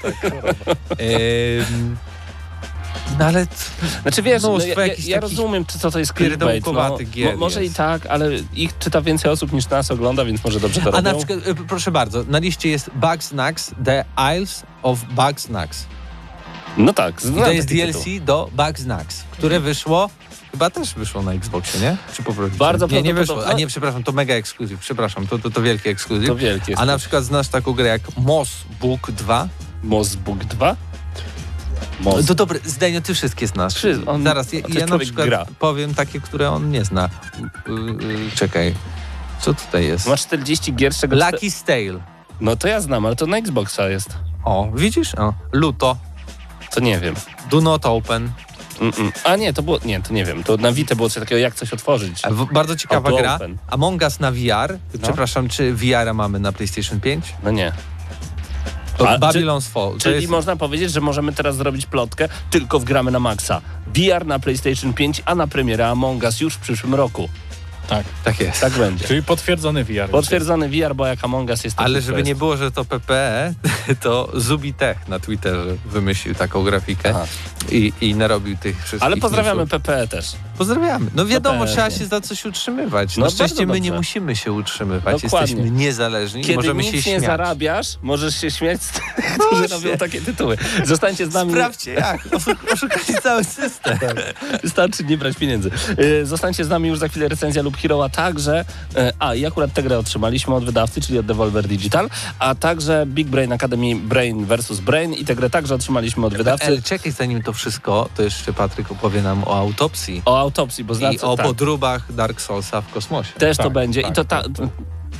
No ale Znaczy wiesz, no, ja, ja, rozumiem, czy co to jest clickbait. No, gier mo, może jest. i tak, ale ich czyta więcej osób niż nas ogląda, więc może dobrze to A robią. na przykład, y, proszę bardzo, na liście jest Bugsnax, The Isles of Bugsnax. No tak, I to jest DLC tytuł. do Bugsnax, które wyszło, chyba też wyszło na Xboxie, nie? Czy po prostu? Bardzo Nie, nie wyszło. A nie, przepraszam, to mega ekskluzyw, przepraszam, to, to, to wielki ekskluzyw. To wielkie jest. A na przykład znasz taką grę jak Moss Book 2? Mozbook 2? Moz... To dobre, Zdenio, ty wszystkie znasz. Wszy- on- Zaraz, ja, ja na przykład gra. powiem takie, które on nie zna. Y, y, czekaj, co tutaj jest? Masz 40 gier, czego... Lucky Stale. No to ja znam, ale to na Xboxa jest. O, widzisz? O, Luto, To nie wiem. Do Not Open. A nie, to było... Nie, to nie wiem. To na Vita było coś takiego, jak coś otworzyć. A bardzo ciekawa gra. Open. Among Us na VR. No. Przepraszam, czy VR-a mamy na PlayStation 5? No nie. To A, Babylon's Fall. To Czyli jest... można powiedzieć, że możemy teraz zrobić plotkę, tylko wgramy na maksa. VR na PlayStation 5, a na premierę Among Us już w przyszłym roku. Tak. Tak jest. Tak będzie. Czyli potwierdzony VR. Potwierdzony VR, bo jak Among Us jest to Ale żeby nie jest. było, że to PPE, *laughs* to Zubitech na Twitterze wymyślił taką grafikę i, i narobił tych wszystkich Ale pozdrawiamy newsów. PPE też. Pozdrawiamy. No wiadomo, trzeba się za coś utrzymywać. No Na szczęście my nie musimy się utrzymywać. Dokładnie. Jesteśmy niezależni Kiedy możemy nic się nie śmiać. zarabiasz, możesz się śmiać z tych, *laughs* którzy właśnie. robią takie tytuły. Zostańcie z nami. Sprawdźcie jak. Oszu- Oszukajcie cały system. Wystarczy nie brać pieniędzy. Yy, Zostańcie z nami już za chwilę recenzja lub Hero'a także. Yy, A i akurat tę grę otrzymaliśmy od wydawcy, czyli od Devolver Digital, a także Big Brain Academy Brain vs. Brain i tę grę także otrzymaliśmy od wydawcy. Ale czekaj, zanim to wszystko, to jeszcze Patryk opowie nam o autopsji O autopsji, bo i znaczy, o tak, podróbach Dark Soulsa w kosmosie. też to Tak, będzie. I tak, to ta, tak,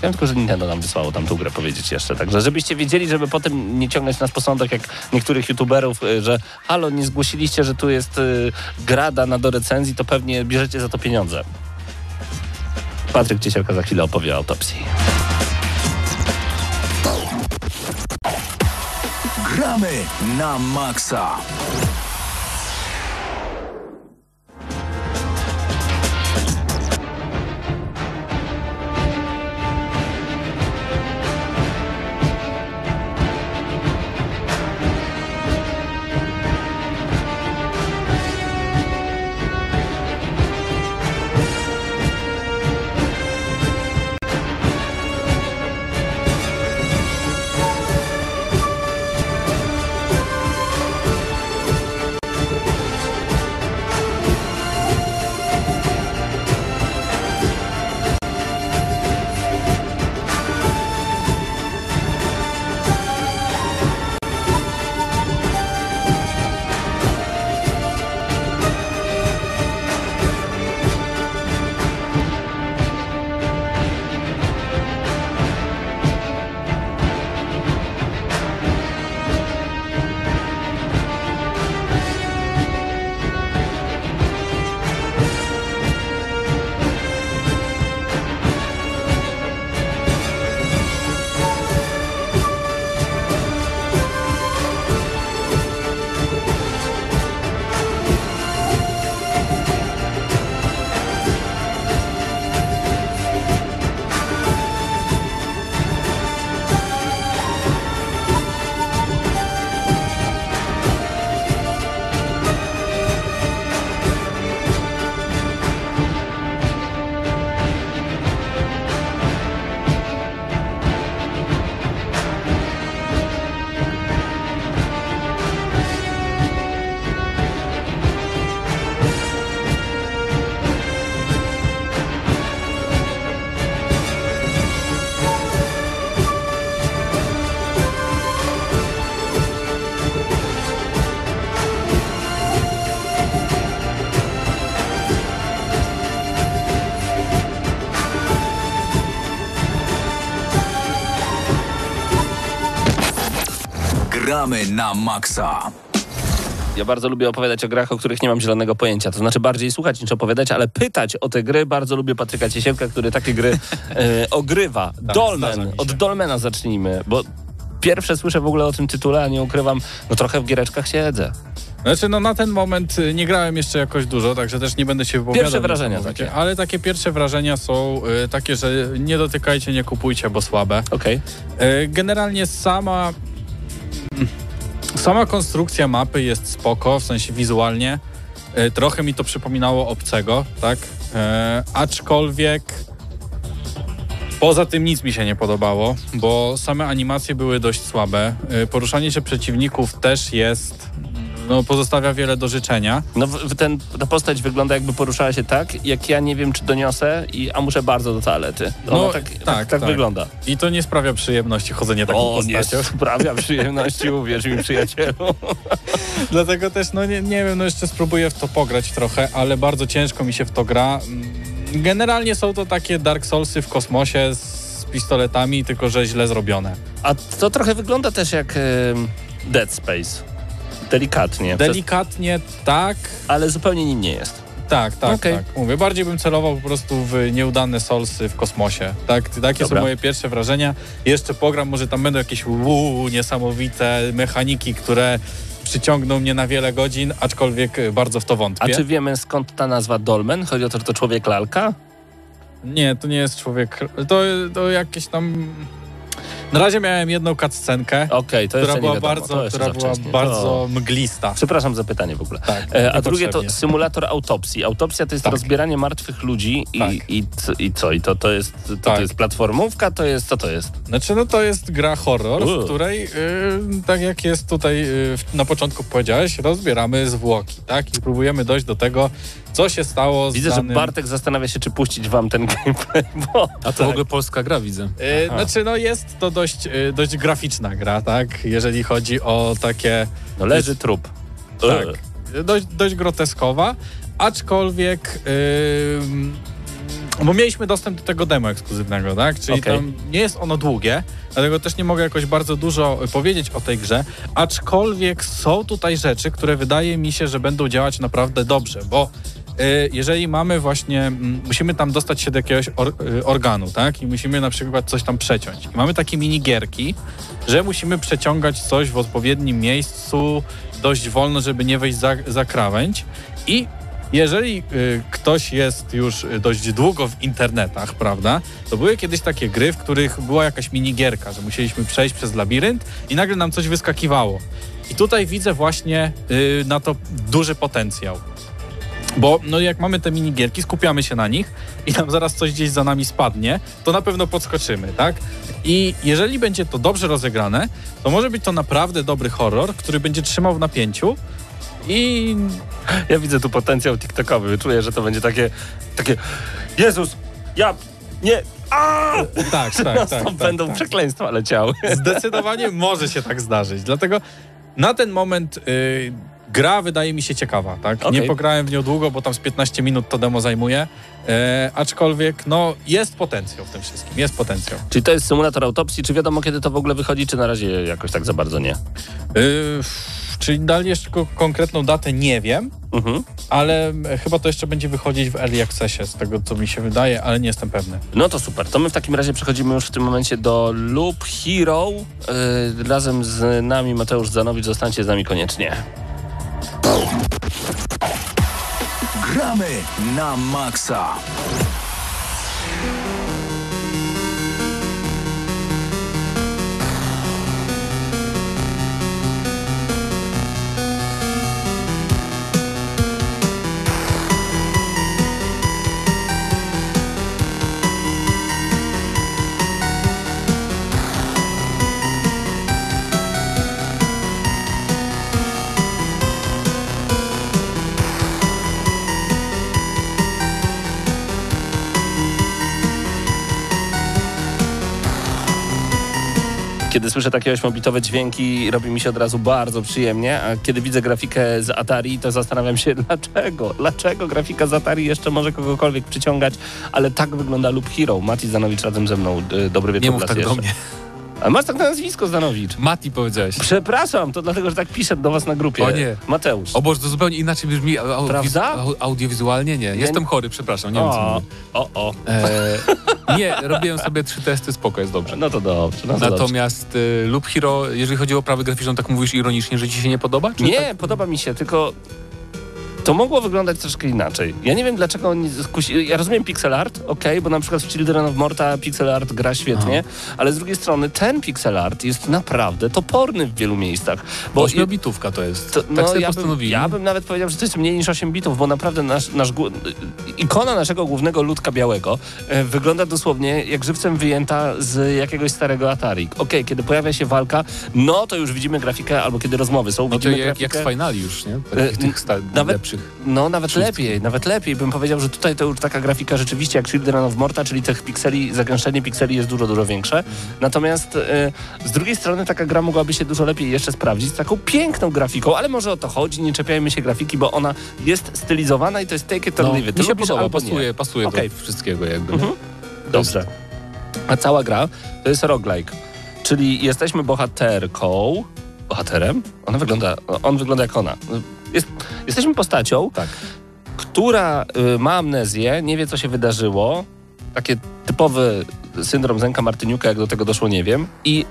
Wiem tylko, że Nintendo nam wysłało tam tą grę powiedzieć jeszcze. Także żebyście wiedzieli, żeby potem nie ciągnąć nas po sądach jak niektórych youtuberów, y, że halo, nie zgłosiliście, że tu jest y, gra dana do recenzji, to pewnie bierzecie za to pieniądze. Patryk Ciesielka za chwilę opowie o autopsji. Gramy na maksa. Gramy na maksa. Ja bardzo lubię opowiadać o grach, o których nie mam zielonego pojęcia. To znaczy bardziej słuchać niż opowiadać, ale pytać o te gry. Bardzo lubię Patryka Ciesielka, który takie gry e, *laughs* ogrywa. Tak, Dolmen. Od Dolmena zacznijmy, bo pierwsze słyszę w ogóle o tym tytule, a nie ukrywam, no trochę w giereczkach siedzę. Znaczy, no na ten moment y, nie grałem jeszcze jakoś dużo, także też nie będę się wypowiadał. Pierwsze wrażenia takie. Ale takie pierwsze wrażenia są y, takie, że nie dotykajcie, nie kupujcie, bo słabe. Okej. Y, generalnie sama... Sama konstrukcja mapy jest spoko, w sensie wizualnie. Y, trochę mi to przypominało obcego, tak? Y, aczkolwiek... Poza tym nic mi się nie podobało, bo same animacje były dość słabe. Y, Poruszanie się przeciwników też jest, no pozostawia wiele do życzenia. No ten, ta postać wygląda jakby poruszała się tak, jak ja nie wiem, czy doniosę, i, a muszę bardzo do toalety. Ona No, tak, tak, tak, tak, tak. wygląda. I to nie sprawia przyjemności chodzenie taką O, nie postacią. *laughs* sprawia przyjemności, uwierz mi przyjacielu. *laughs* Dlatego też, no nie, nie wiem, no jeszcze spróbuję w to pograć trochę, ale bardzo ciężko mi się w to gra. Mm, Generalnie są to takie Dark Soulsy w kosmosie z pistoletami, tylko że źle zrobione. A to trochę wygląda też jak Dead Space. Delikatnie. Przez, Delikatnie tak, ale zupełnie nim nie jest. tak, tak, Okej. tak. Mówię, bardziej bym celował po prostu w nieudane Soulsy w kosmosie. Tak, takie Dobra. są moje pierwsze wrażenia. Jeszcze pogram, może tam będą jakieś uuu, niesamowite mechaniki, które przyciągną mnie na wiele godzin, aczkolwiek bardzo w to A wątpię. czy wiemy skąd ta nazwa Dolmen? Chodzi o to, że to człowiek lalka? Nie, to nie jest człowiek. To, to jakieś tam. Na razie miałem jedną cutscenkę, Okej, to która była wiadomo. bardzo, to która była bardzo To... mglista. Przepraszam za pytanie w ogóle. Tak, E, a drugie to symulator autopsji. Autopsja to jest Tak. rozbieranie martwych ludzi i, Tak. i, i co? I to, to, jest, to, to Tak. jest platformówka? To jest, co to jest? Znaczy, no to jest gra horror, U. w której, y, tak jak jest tutaj y, na początku powiedziałeś, rozbieramy zwłoki, tak? I próbujemy dojść do tego, co się stało z Widzę, że danym... Bartek zastanawia się, czy puścić wam ten gameplay, bo... A to w ogóle polska gra, widzę. Y, znaczy, no jest to dość, y, dość graficzna gra, tak? Jeżeli chodzi o takie... No leży trup. Tak. Dość, dość groteskowa, aczkolwiek. Yy, bo mieliśmy dostęp do tego demo ekskluzywnego, tak? Czyli Okej. tam nie jest ono długie, dlatego też nie mogę jakoś bardzo dużo y, powiedzieć o tej grze, aczkolwiek są tutaj rzeczy, które wydaje mi się, że będą działać naprawdę dobrze, bo jeżeli mamy właśnie, musimy tam dostać się do jakiegoś or, y, organu, tak? I musimy na przykład coś tam przeciąć. I mamy takie minigierki, że musimy przeciągać coś w odpowiednim miejscu dość wolno, żeby nie wejść za, za krawędź. I jeżeli y, ktoś jest już dość długo w internetach, prawda, to były kiedyś takie gry, w których była jakaś minigierka, że musieliśmy przejść przez labirynt i nagle nam coś wyskakiwało. I tutaj widzę właśnie y, na to duży potencjał. Bo no jak mamy te minigierki, skupiamy się na nich i nam zaraz coś gdzieś za nami spadnie, to na pewno podskoczymy, tak? I jeżeli będzie to dobrze rozegrane, to może być to naprawdę dobry horror, który będzie trzymał w napięciu i Ja widzę tu potencjał TikTokowy. Czuję, że to będzie takie, takie Jezus, ja, nie, a! tak, tak, *laughs* tak, Tam tak, będą tak. przekleństwa leciały. Zdecydowanie może się tak zdarzyć. Dlatego na ten moment y, gra wydaje mi się ciekawa, tak? Okej. Nie pograłem w nią długo, bo tam z 15 minut to demo zajmuje. E, aczkolwiek, no, jest potencjał w tym wszystkim. Jest potencjał. Czyli to jest symulator autopsji, czy wiadomo kiedy to w ogóle wychodzi, czy na razie jakoś tak za bardzo nie? Y, czyli dali jeszcze ko- konkretną datę, nie wiem, Mhm. ale e, chyba to jeszcze będzie wychodzić w Early Accessie, z tego co mi się wydaje, ale nie jestem pewny. No to super. To my w takim razie przechodzimy już w tym momencie do Loop Hero. Yy, razem z nami Mateusz Zanowicz. Zostańcie z nami koniecznie. Gramy na maksa. Kiedy słyszę takie ośmiobitowe dźwięki, robi mi się od razu bardzo przyjemnie, a kiedy widzę grafikę z Atari, to zastanawiam się, *laughs* dlaczego? Dlaczego grafika z Atari jeszcze może kogokolwiek przyciągać, ale tak wygląda Loop Hero. Mati Zanowicz razem ze mną. Y, Dobry wieczór Nie mów tak do jeszcze. mnie. A masz tak na nazwisko Zdanowicz. Mati powiedziałeś. Przepraszam, to dlatego, że tak piszę do was na grupie. O nie. Mateusz. O Boże, to zupełnie inaczej brzmi au, Prawda? Au, audiowizualnie. Nie, jestem chory, przepraszam, nie wiem co o, mówię. o, o. E, nie, robiłem sobie trzy testy, spoko, jest dobrze. No to dobrze. No to dobrze. Natomiast y, Lub Hero, jeżeli chodzi o oprawę graficzną, tak mówisz ironicznie, że ci się nie podoba? Nie, tak? podoba mi się, tylko to mogło wyglądać troszkę inaczej. Ja nie wiem, dlaczego oni skusi... Ja rozumiem pixel art, okej, bo na przykład w Children of Morta pixel art gra świetnie, ale z drugiej strony ten pixel art jest naprawdę toporny w wielu miejscach. Bo Bo 8-bitówka to jest. to, tak no, sobie ja, bym, postanowili. ja bym nawet powiedział, że to jest mniej niż 8 bitów, bo naprawdę nasz, nasz ikona naszego głównego ludka białego e, wygląda dosłownie jak żywcem wyjęta z jakiegoś starego Atari. Okej, kiedy pojawia się walka, no to już widzimy grafikę, albo kiedy rozmowy są, No to widzimy jak, jak grafikę. z finali już, nie? E, Takich, tych sta- nawet- No, nawet Szóstki. lepiej, nawet lepiej. Bym powiedział, że tutaj to już taka grafika rzeczywiście jak Children of Morta, czyli tych pikseli, zagęszczenie pikseli jest dużo, dużo większe. Natomiast e, z drugiej strony taka gra mogłaby się dużo lepiej jeszcze sprawdzić z taką piękną grafiką, ale może o to chodzi, nie czepiajmy się grafiki, bo ona jest stylizowana i to jest take it or No, leave it. mi się podoba, nie. pasuje, pasuje Okej. do wszystkiego jakby. Mhm. Dobrze. A cała gra to jest roguelike, czyli jesteśmy bohaterką, bohaterem? Ona wygląda, on wygląda jak ona. Jest, jesteśmy postacią, Tak. która y, ma amnezję, nie wie co się wydarzyło, takie typowy syndrom Zenka Martyniuka, jak do tego doszło, nie wiem, i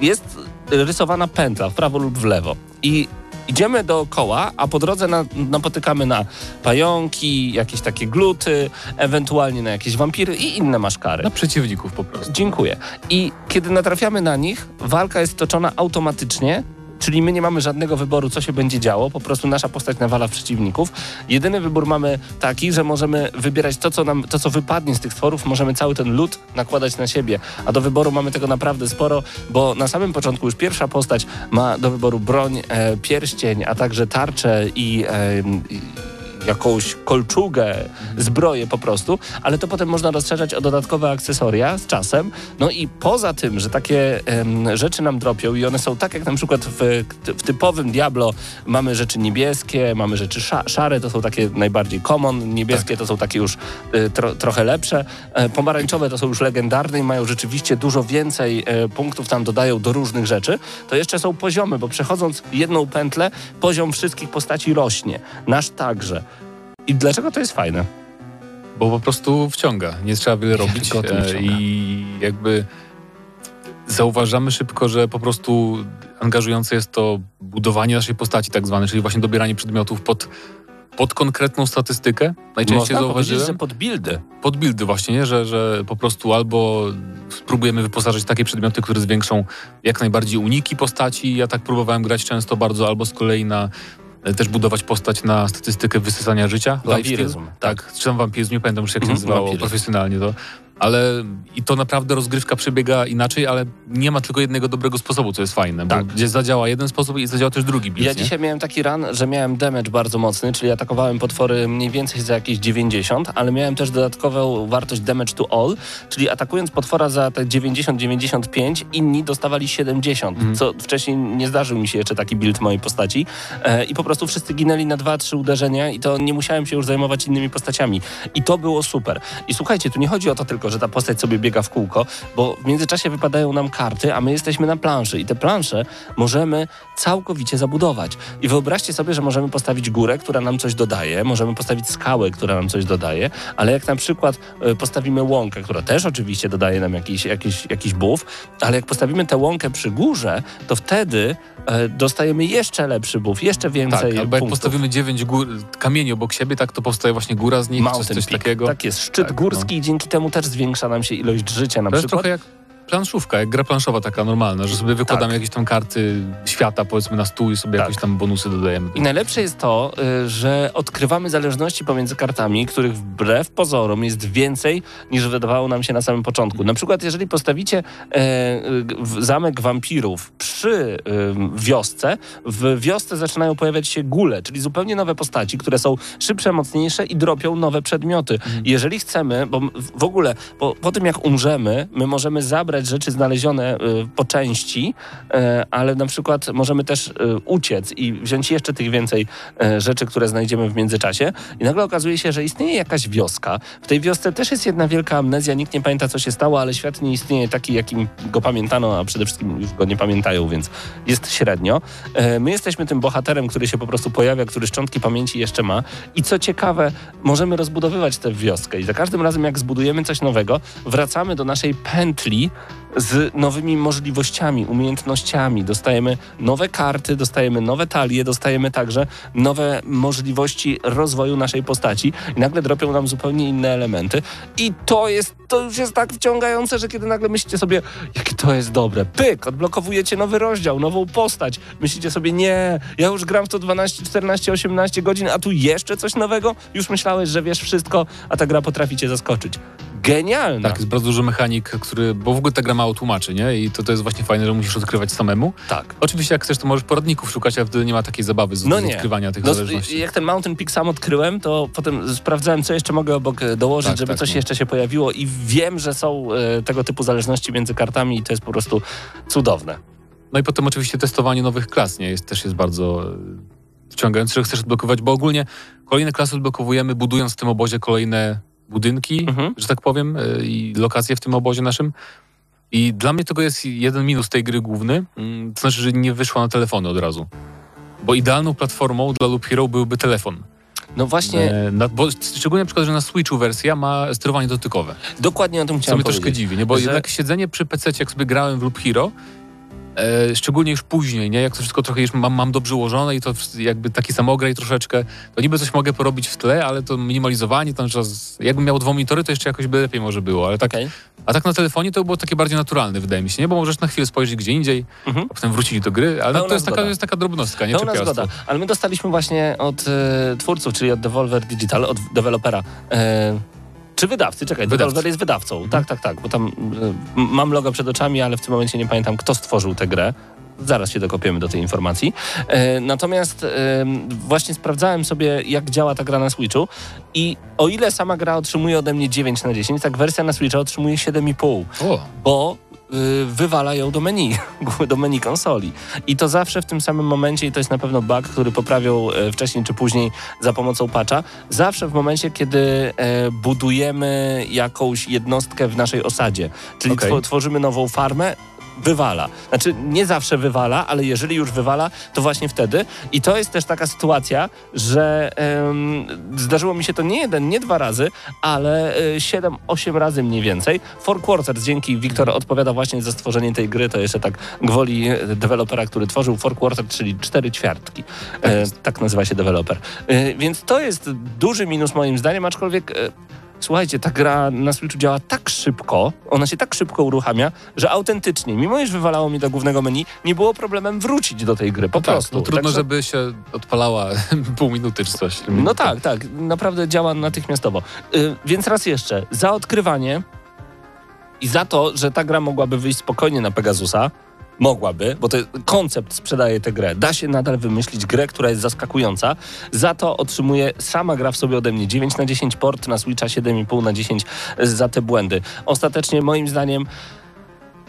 jest rysowana pętla w prawo lub w lewo. I idziemy dookoła, a po drodze na, napotykamy na pająki, jakieś takie gluty, ewentualnie na jakieś wampiry i inne maszkary. Na przeciwników po prostu. Dziękuję. I kiedy natrafiamy na nich, walka jest toczona automatycznie, czyli my nie mamy żadnego wyboru, co się będzie działo, po prostu nasza postać nawala w przeciwników. Jedyny wybór mamy taki, że możemy wybierać to, co, nam, to, co wypadnie z tych stworów, możemy cały ten lód nakładać na siebie, a do wyboru mamy tego naprawdę sporo, bo na samym początku już pierwsza postać ma do wyboru broń, e, pierścień, a także tarczę i... E, i jakąś kolczugę, zbroję po prostu, ale to potem można rozszerzać o dodatkowe akcesoria z czasem. No i poza tym, że takie em, rzeczy nam dropią i one są tak jak na przykład w, w typowym Diablo mamy rzeczy niebieskie, mamy rzeczy sza, szare, to są takie najbardziej common, niebieskie to są takie już y, tro, trochę lepsze, e, pomarańczowe to są już legendarne i mają rzeczywiście dużo więcej e, punktów tam dodają do różnych rzeczy. To jeszcze są poziomy, bo przechodząc jedną pętlę, poziom wszystkich postaci rośnie. Nasz także. I dlaczego to jest fajne? Bo po prostu wciąga. Nie trzeba wiele robić. Wiarygodnie e. I jakby zauważamy szybko, że po prostu angażujące jest to budowanie naszej postaci tak zwane, czyli właśnie dobieranie przedmiotów pod, pod konkretną statystykę. Najczęściej Można zauważyłem. że pod buildy. pod buildy właśnie, nie? Że, że po prostu albo spróbujemy wyposażyć takie przedmioty, które zwiększą jak najbardziej uniki postaci. Ja tak próbowałem grać często bardzo, albo z kolei na też budować postać na statystykę wysysania życia. Wampiryzm, Lifesteal. Tak, czy tam wampiryzm, nie pamiętam już jak się Mhm, nazywało wampiryzm. profesjonalnie to. Ale i to naprawdę rozgrywka przebiega inaczej, ale nie ma tylko jednego dobrego sposobu, co jest fajne. Tak. Bo gdzie zadziała jeden sposób i zadziała też drugi build, Ja nie? dzisiaj miałem taki run, że miałem damage bardzo mocny, czyli atakowałem potwory mniej więcej za jakieś 90, ale miałem też dodatkową wartość damage to all, czyli atakując potwora za te 90-95, inni dostawali 70, Mhm. co wcześniej nie zdarzył mi się jeszcze taki build mojej postaci e, i po prostu wszyscy ginęli na 2-3 uderzenia i to nie musiałem się już zajmować innymi postaciami. I to było super. I słuchajcie, tu nie chodzi o to tylko, że ta postać sobie biega w kółko, bo w międzyczasie wypadają nam karty, a my jesteśmy na planszy i te plansze możemy całkowicie zabudować. I wyobraźcie sobie, że możemy postawić górę, która nam coś dodaje, możemy postawić skałę, która nam coś dodaje, ale jak na przykład e, postawimy łąkę, która też oczywiście dodaje nam jakiś, jakiś, jakiś buff, ale jak postawimy tę łąkę przy górze, to wtedy e, dostajemy jeszcze lepszy buff, jeszcze więcej Tak, albo jak punktów. postawimy dziewięć gór, kamieni obok siebie, tak to powstaje właśnie góra z nich, Mountain coś Peak. takiego. Tak jest, szczyt Tak, górski i dzięki temu też zwiększa nam się ilość życia na To jest przykład. trochę jak planszówka, jak gra planszowa taka normalna, że sobie wykładamy Tak. jakieś tam karty świata powiedzmy na stół i sobie Tak. jakieś tam bonusy dodajemy. I najlepsze jest to, y, że odkrywamy zależności pomiędzy kartami, których wbrew pozorom jest więcej niż wydawało nam się na samym początku. Na przykład, jeżeli postawicie e, zamek wampirów przy y, wiosce, w wiosce zaczynają pojawiać się gule, czyli zupełnie nowe postaci, które są szybsze, mocniejsze i dropią nowe przedmioty. Jeżeli chcemy, bo w ogóle po, po tym jak umrzemy, my możemy zabrać rzeczy znalezione y, po części, y, ale na przykład możemy też y, uciec i wziąć jeszcze tych więcej rzeczy, które znajdziemy w międzyczasie. I nagle okazuje się, że istnieje jakaś wioska. W tej wiosce też jest jedna wielka amnezja, nikt nie pamięta, co się stało, ale świat nie istnieje taki, jakim go pamiętano, a przede wszystkim już go nie pamiętają, więc jest średnio. E, My jesteśmy tym bohaterem, który się po prostu pojawia, który szczątki pamięci jeszcze ma. I co ciekawe, możemy rozbudowywać tę wioskę. I za każdym razem, jak zbudujemy coś nowego, wracamy do naszej pętli z nowymi możliwościami, umiejętnościami. Dostajemy nowe karty, dostajemy nowe talie, dostajemy także nowe możliwości rozwoju naszej postaci i nagle dropią nam zupełnie inne elementy. I to jest, to już jest tak wciągające, że kiedy nagle myślicie sobie, jakie to jest dobre, pyk, odblokowujecie nowy rozdział, nową postać. Myślicie sobie, nie, ja już gram w to 12, 14, 18 godzin, a tu jeszcze coś nowego? Już myślałeś, że wiesz wszystko, a ta gra potrafi cię zaskoczyć. Genialna. Tak, jest bardzo duży mechanik, który, bo w ogóle ta gra mało tłumaczy, nie? I to, to jest właśnie fajne, że musisz odkrywać samemu. tak. Oczywiście jak chcesz, to możesz poradników szukać, ale wtedy nie ma takiej zabawy z, No z odkrywania tych No, zależności. jak ten Mountain Peak sam odkryłem, to potem sprawdzałem, co jeszcze mogę obok e, dołożyć, Tak, żeby tak, coś no. jeszcze się pojawiło i wiem, że są e, tego typu zależności między kartami i to jest po prostu cudowne. No i potem oczywiście testowanie nowych klas, nie? Jest, też jest bardzo e, wciągające, że chcesz odblokować, bo ogólnie kolejne klasy odblokowujemy, budując w tym obozie kolejne budynki, Mhm. że tak powiem, e, i lokacje w tym obozie naszym. I dla mnie tego jest jeden minus tej gry główny, mm, to znaczy, że nie wyszła na telefony od razu. Bo idealną platformą dla Loop Hero byłby telefon. No właśnie, E, na, bo szczególnie na przykład, że na Switchu wersja ma sterowanie dotykowe. dokładnie o tym Co chciałem mnie troszkę powiedzieć. dziwi, nie? bo że- jednak siedzenie przy PC, jak sobie grałem w Loop Hero, e, szczególnie już później, nie? jak to wszystko trochę już mam, mam dobrze ułożone i to jakby taki samograj troszeczkę, to niby coś mogę porobić w tle, ale to minimalizowanie, tam czas, jakbym miał dwa monitory, to jeszcze jakoś by lepiej może było, ale tak, Okej. a tak na telefonie to było takie bardziej naturalne, wydaje mi się, nie? Bo możesz na chwilę spojrzeć gdzie indziej, Mhm. a potem wrócić do gry, ale no, to jest taka, jest taka drobnostka, nie? Pełna zgoda, ale my dostaliśmy właśnie od e, twórców, czyli od Devolver Digital, od dewelopera. E, czy wydawcy? Czekaj. Devolver jest wydawcą. Tak, tak, tak, bo tam mam logo przed oczami, ale w tym momencie nie pamiętam, kto stworzył tę grę. Zaraz się dokopiemy do tej informacji. E, natomiast e, właśnie sprawdzałem sobie, jak działa ta gra na Switchu i o ile sama gra otrzymuje ode mnie 9 na 10, tak wersja na Switcha otrzymuje 7,5 O, bo wywala ją do menu, *laughs* do menu konsoli. I to zawsze w tym samym momencie, i to jest na pewno bug, który poprawią e, wcześniej czy później za pomocą patcha, zawsze w momencie, kiedy e, budujemy jakąś jednostkę w naszej osadzie, czyli two- tworzymy nową farmę, wywala. Znaczy nie zawsze wywala, ale jeżeli już wywala, to właśnie wtedy. I to jest też taka sytuacja, że zdarzyło mi się to nie jeden, nie dwa razy, ale e, 7-8 razy mniej więcej. Four Quarters, dzięki Wiktor odpowiada właśnie za stworzenie tej gry, to jeszcze tak gwoli e, dewelopera, który tworzył Four Quarters, czyli cztery ćwiartki. E, tak nazywa się deweloper. E, więc to jest duży minus moim zdaniem, aczkolwiek e, Słuchajcie, ta gra na Switchu działa tak szybko, ona się tak szybko uruchamia, że autentycznie, mimo iż wywalało mi do głównego menu, nie było problemem wrócić do tej gry, po no tak, prostu. no trudno, Także- żeby się odpalała *laughs* pół minuty czy coś. No tak, tak, naprawdę działa natychmiastowo. Y, więc raz jeszcze, za odkrywanie i za to, że ta gra mogłaby wyjść spokojnie na Pegasusa, mogłaby, bo to koncept sprzedaje tę grę. Da się nadal wymyślić grę, która jest zaskakująca. Za to otrzymuje sama gra w sobie ode mnie 9 na 10 port, na Switcha 7,5 na 10 za te błędy. Ostatecznie moim zdaniem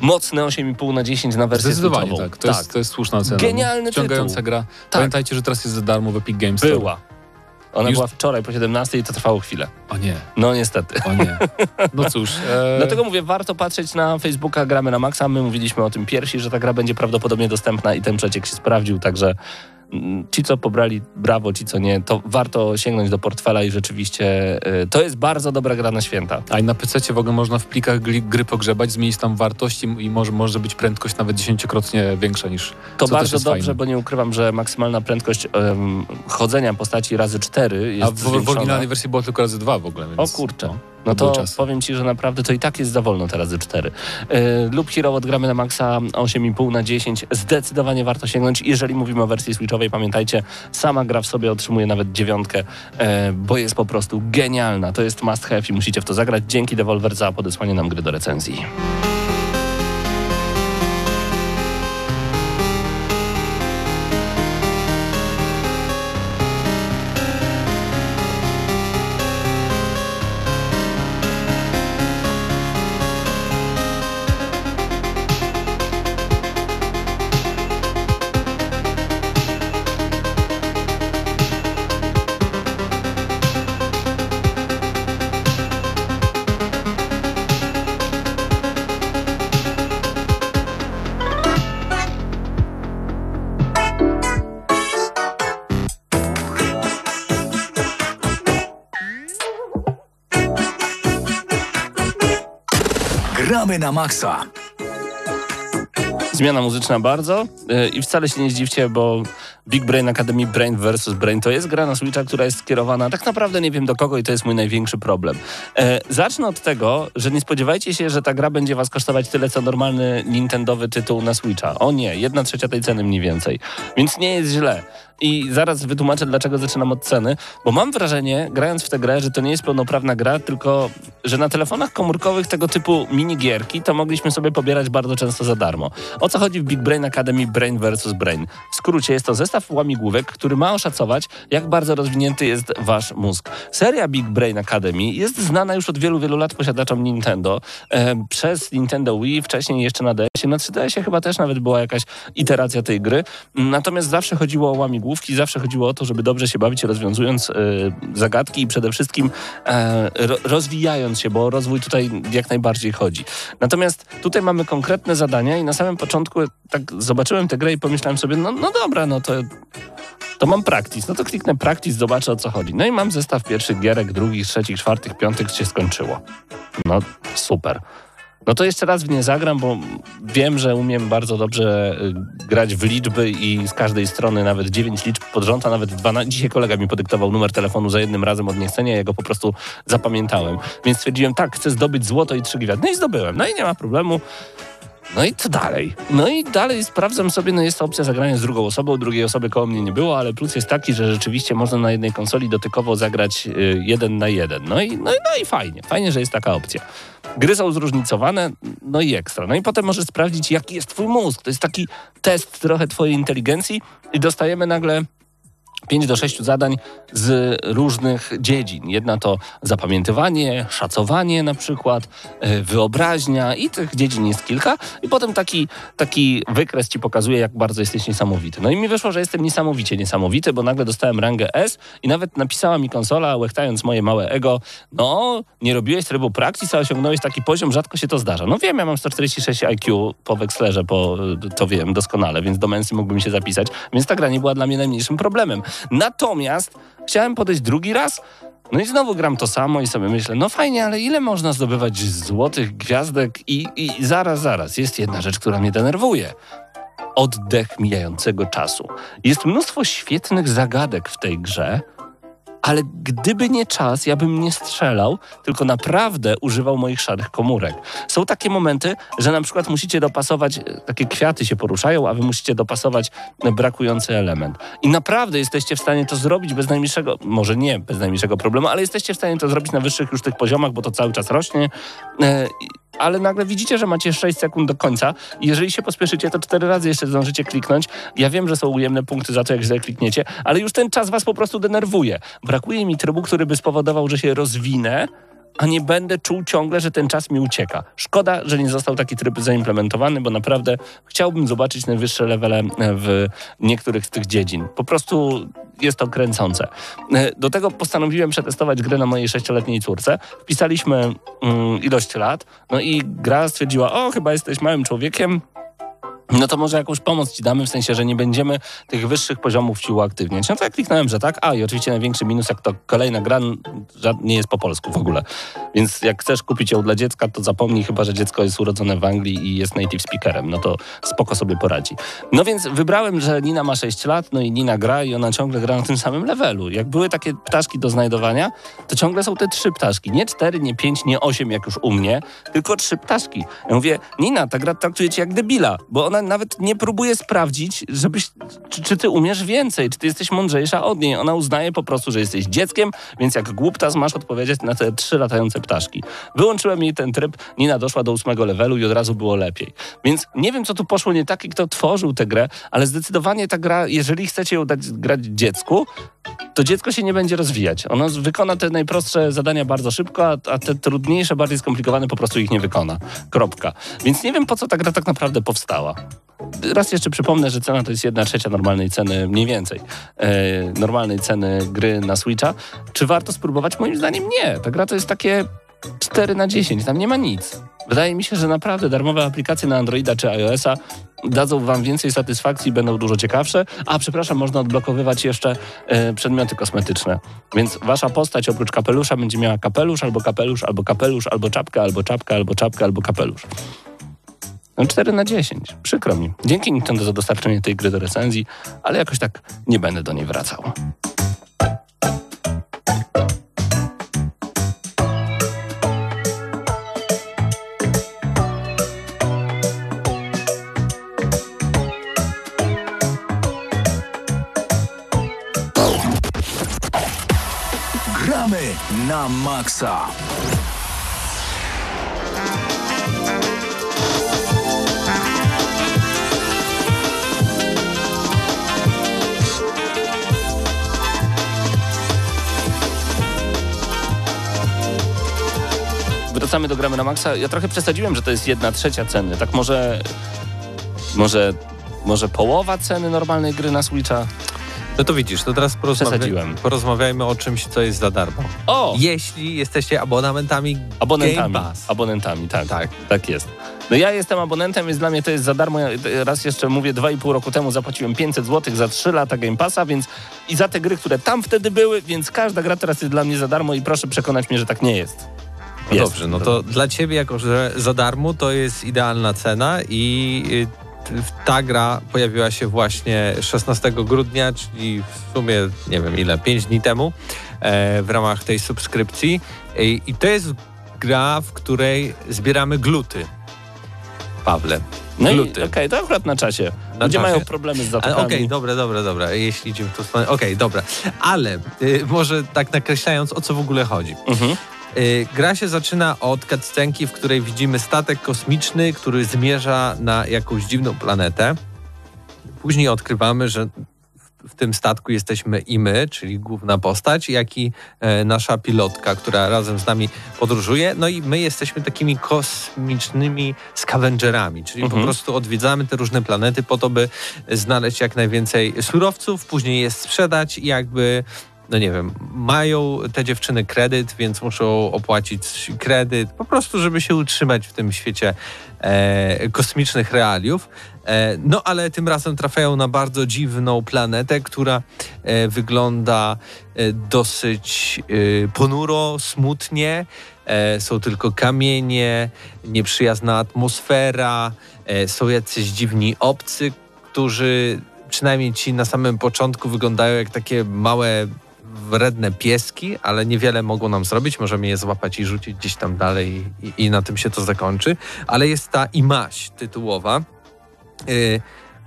mocne 8,5 na 10 na wersję Zdecydowanie switchową. tak. To, Jest, to jest słuszna ocena. Genialny Wciągająca tytuł. gra. Tak. Pamiętajcie, że teraz jest za darmo w Epic Games Store. Ona Już- była wczoraj po 17 i to trwało chwilę. O nie, No niestety. o nie. No cóż. *laughs* E, Dlatego mówię, warto patrzeć na Facebooka Gramy na Maxa. My mówiliśmy o tym pierwsi, że ta gra będzie prawdopodobnie dostępna i ten przeciek się sprawdził, także ci, co pobrali, brawo, ci, co nie, to warto sięgnąć do portfela i rzeczywiście y, to jest bardzo dobra gra na święta. A i na PC w ogóle można w plikach gry, pogrzebać, zmienić tam wartość i, może, może być prędkość nawet dziesięciokrotnie większa niż. To co też bardzo dobrze, fajne. bo nie ukrywam, że maksymalna prędkość em, chodzenia postaci razy 4 jest A w, w oryginalnej wersji było tylko razy dwa w ogóle. O Więc, kurczę. no. No to czasy. powiem Ci, że naprawdę to i tak jest za wolno te razy 4. Yy, lub Hero odgramy na maksa 8,5 na 10. Zdecydowanie warto sięgnąć. Jeżeli mówimy o wersji switchowej, pamiętajcie, sama gra w sobie otrzymuje nawet dziewiątkę, e, bo jest po prostu genialna. To jest must have i musicie w to zagrać. Dzięki Devolver za podesłanie nam gry do recenzji. Gramy na maksa. Zmiana muzyczna bardzo yy, i wcale się nie zdziwcie, bo Big Brain Academy Brain vs. Brain to jest gra na Switcha, która jest skierowana tak naprawdę nie wiem do kogo i to jest mój największy problem. E, zacznę od tego, że nie spodziewajcie się, że ta gra będzie was kosztować tyle, co normalny Nintendowy tytuł na Switcha. O nie, jedna trzecia tej ceny mniej więcej. Więc nie jest źle. I zaraz wytłumaczę, dlaczego zaczynam od ceny, bo mam wrażenie, grając w tę grę, że to nie jest pełnoprawna gra, tylko że na telefonach komórkowych tego typu minigierki to mogliśmy sobie pobierać bardzo często za darmo. O co chodzi w Big Brain Academy Brain vs. Brain? W skrócie jest to zestaw łamigłówek, który ma oszacować, jak bardzo rozwinięty jest wasz mózg. Seria Big Brain Academy jest znana już od wielu, wielu lat posiadaczom Nintendo. E, przez Nintendo Wii, wcześniej jeszcze na DS-ie, na 3DS-ie chyba też nawet była jakaś iteracja tej gry. Natomiast zawsze chodziło o łamigłówki łamigłówki zawsze chodziło o to, żeby dobrze się bawić, rozwiązując y, zagadki i przede wszystkim e, ro, rozwijając się, bo rozwój tutaj jak najbardziej chodzi. Natomiast tutaj mamy konkretne zadania i na samym początku tak zobaczyłem tę grę i pomyślałem sobie, no, no dobra, no to to mam practice. No to kliknę practice, zobaczę o co chodzi. No i mam zestaw pierwszych gierek, drugich, trzecich, czwartych, piątych się skończyło. No super. No to jeszcze raz w nie zagram, bo wiem, że umiem bardzo dobrze y, grać w liczby i z każdej strony nawet 9 liczb pod rząd, a nawet 12. Dzisiaj kolega mi podyktował numer telefonu za jednym razem od niechcenia, ja go po prostu zapamiętałem. Więc stwierdziłem, tak, chcę zdobyć złoto i trzy gwiazdy. No i zdobyłem. No i nie ma problemu. No i co dalej? No i dalej sprawdzam sobie, no jest opcja zagrania z drugą osobą, drugiej osoby koło mnie nie było, ale plus jest taki, że rzeczywiście można na jednej konsoli dotykowo zagrać y, jeden na jeden. No i, no, no i fajnie, fajnie, że jest taka opcja. Gry są zróżnicowane, no i ekstra. No i potem możesz sprawdzić, jaki jest twój mózg. To jest taki test trochę twojej inteligencji i dostajemy nagle 5 do 6 zadań z różnych dziedzin. Jedna to zapamiętywanie, szacowanie na przykład, e, wyobraźnia i tych dziedzin jest kilka. I potem taki, taki wykres ci pokazuje, jak bardzo jesteś niesamowity. No i mi wyszło, że jestem niesamowicie niesamowity, bo nagle dostałem rangę S i nawet napisała mi konsola, łechtając moje małe ego, no, nie robiłeś trybu practice, a osiągnąłeś taki poziom, rzadko się to zdarza. No wiem, ja mam 146 IQ po Wexlerze, po, to wiem doskonale, więc do mensy mógłbym się zapisać, więc ta gra nie była dla mnie najmniejszym problemem. Natomiast chciałem podejść drugi raz, no i znowu gram to samo i sobie myślę, no fajnie, ale ile można zdobywać złotych gwiazdek i, i zaraz, zaraz, jest jedna rzecz, która mnie denerwuje. Oddech mijającego czasu. Jest mnóstwo świetnych zagadek w tej grze, ale gdyby nie czas, ja bym nie strzelał, tylko naprawdę używał moich szarych komórek. Są takie momenty, że na przykład musicie dopasować, e, takie kwiaty się poruszają, a wy musicie dopasować brakujący element. I naprawdę jesteście w stanie to zrobić bez najmniejszego, może nie bez najmniejszego problemu, ale jesteście w stanie to zrobić na wyższych już tych poziomach, bo to cały czas rośnie. E, ale nagle widzicie, że macie 6 sekund do końca jeżeli się pospieszycie, to 4 razy jeszcze zdążycie kliknąć. Ja wiem, że są ujemne punkty za to, jak źle klikniecie, ale już ten czas was po prostu denerwuje. Brakuje mi trybu, który by spowodował, że się rozwinę, a nie będę czuł ciągle, że ten czas mi ucieka. Szkoda, że nie został taki tryb zaimplementowany, bo naprawdę chciałbym zobaczyć najwyższe levele w niektórych z tych dziedzin. Po prostu jest to kręcące. Do tego postanowiłem przetestować grę na mojej sześcioletniej córce. Wpisaliśmy mm, ilość lat, no i gra stwierdziła, o, chyba jesteś małym człowiekiem, no to może jakąś pomoc ci damy, w sensie, że nie będziemy tych wyższych poziomów ci uaktywniać. No to ja kliknąłem, że tak. A i oczywiście największy minus, jak to kolejna gra nie jest po polsku w ogóle. Więc jak chcesz kupić ją dla dziecka, to zapomnij chyba, że dziecko jest urodzone w Anglii i jest native speakerem. No to spoko sobie poradzi. No więc wybrałem, że Nina ma 6 lat, no i Nina gra i ona ciągle gra na tym samym levelu. Jak były takie ptaszki do znajdowania, to ciągle są te trzy ptaszki. Nie cztery, nie pięć, nie osiem, jak już u mnie, tylko trzy ptaszki. Ja mówię, Nina, ta gra traktuje cię jak debila, bo ona nawet nie próbuje sprawdzić, żebyś, czy, czy, ty umiesz więcej, czy ty jesteś mądrzejsza od niej. Ona uznaje po prostu, że jesteś dzieckiem, więc jak głuptas masz odpowiedzieć na te trzy latające ptaszki. Wyłączyłem jej ten tryb, Nina doszła do ósmego levelu i od razu było lepiej. Więc nie wiem, co tu poszło nie tak, kto tworzył tę grę, ale zdecydowanie ta gra, jeżeli chcecie ją dać grać dziecku, to dziecko się nie będzie rozwijać. Ono wykona te najprostsze zadania bardzo szybko, a te trudniejsze, bardziej skomplikowane po prostu ich nie wykona. Kropka. Więc nie wiem, po co ta gra tak naprawdę powstała. Raz jeszcze przypomnę, że cena to jest jedna trzecia normalnej ceny, mniej więcej, e, normalnej ceny gry na Switcha. Czy warto spróbować? Moim zdaniem nie. Ta gra to jest takie 4 na 10, tam nie ma nic. Wydaje mi się, że naprawdę darmowe aplikacje na Androida czy iOS-a dadzą wam więcej satysfakcji, będą dużo ciekawsze. A przepraszam, można odblokowywać jeszcze e, przedmioty kosmetyczne. Więc wasza postać oprócz kapelusza będzie miała kapelusz, albo kapelusz, albo kapelusz, albo czapkę, albo czapkę, albo czapkę, albo kapelusz. No 4 na 10. Przykro mi. Dzięki Nintendo za dostarczenie tej gry do recenzji, ale jakoś tak nie będę do niej wracał. Gramy na maksa. Wracamy do gramy na maksa. Ja trochę przesadziłem, że to jest jedna trzecia ceny. Tak może... Może... Może połowa ceny normalnej gry na Switcha? No to widzisz, to teraz porozmawia... Przesadziłem. porozmawiajmy o czymś, co jest za darmo. O! Jeśli jesteście abonamentami Abonentami. Game Pass. Abonentami, tak, Tak. tak. jest. No ja jestem abonentem, więc dla mnie to jest za darmo. Ja raz jeszcze mówię, 2,5 roku temu zapłaciłem 500 zł za 3 lata Game Passa, więc i za te gry, które tam wtedy były, więc każda gra teraz jest dla mnie za darmo i proszę przekonać mnie, że tak nie jest. No Jest. dobrze, no to dla ciebie, jako że za darmo, to jest idealna cena i y, ta gra pojawiła się właśnie 16 grudnia, czyli w sumie, nie wiem ile, 5 dni temu e, w ramach tej subskrypcji. I, I to jest gra, w której zbieramy gluty. Pawle. No i Gluty. okej, to akurat na czasie. Ludzie czasie? mają problemy z Ale Okej, zatokami. dobra, dobra, dobra. Jeśli idziemy w tą stronę. Okej, dobra. Ale y, może tak nakreślając, o co w ogóle chodzi. Mhm. Y, Gra się zaczyna od cutscenki, w której widzimy statek kosmiczny, który zmierza na jakąś dziwną planetę. Później odkrywamy, że w- tym statku jesteśmy i my, czyli główna postać, jak i e, nasza pilotka, która razem z nami podróżuje. No i my jesteśmy takimi kosmicznymi scavengerami, czyli Mhm. po prostu odwiedzamy te różne planety po to, by znaleźć jak najwięcej surowców, później je sprzedać i jakby no nie wiem, mają te dziewczyny kredyt, więc muszą opłacić kredyt, po prostu, żeby się utrzymać w tym świecie e, kosmicznych realiów. E, no ale tym razem trafiają na bardzo dziwną planetę, która e, wygląda e, dosyć e, ponuro, smutnie. E, są tylko kamienie, nieprzyjazna atmosfera, są jacyś dziwni obcy, którzy przynajmniej ci na samym początku wyglądają jak takie małe wredne pieski, ale niewiele mogą nam zrobić. Możemy je złapać i rzucić gdzieś tam dalej i, i na tym się to zakończy. Ale jest ta imaś tytułowa, y,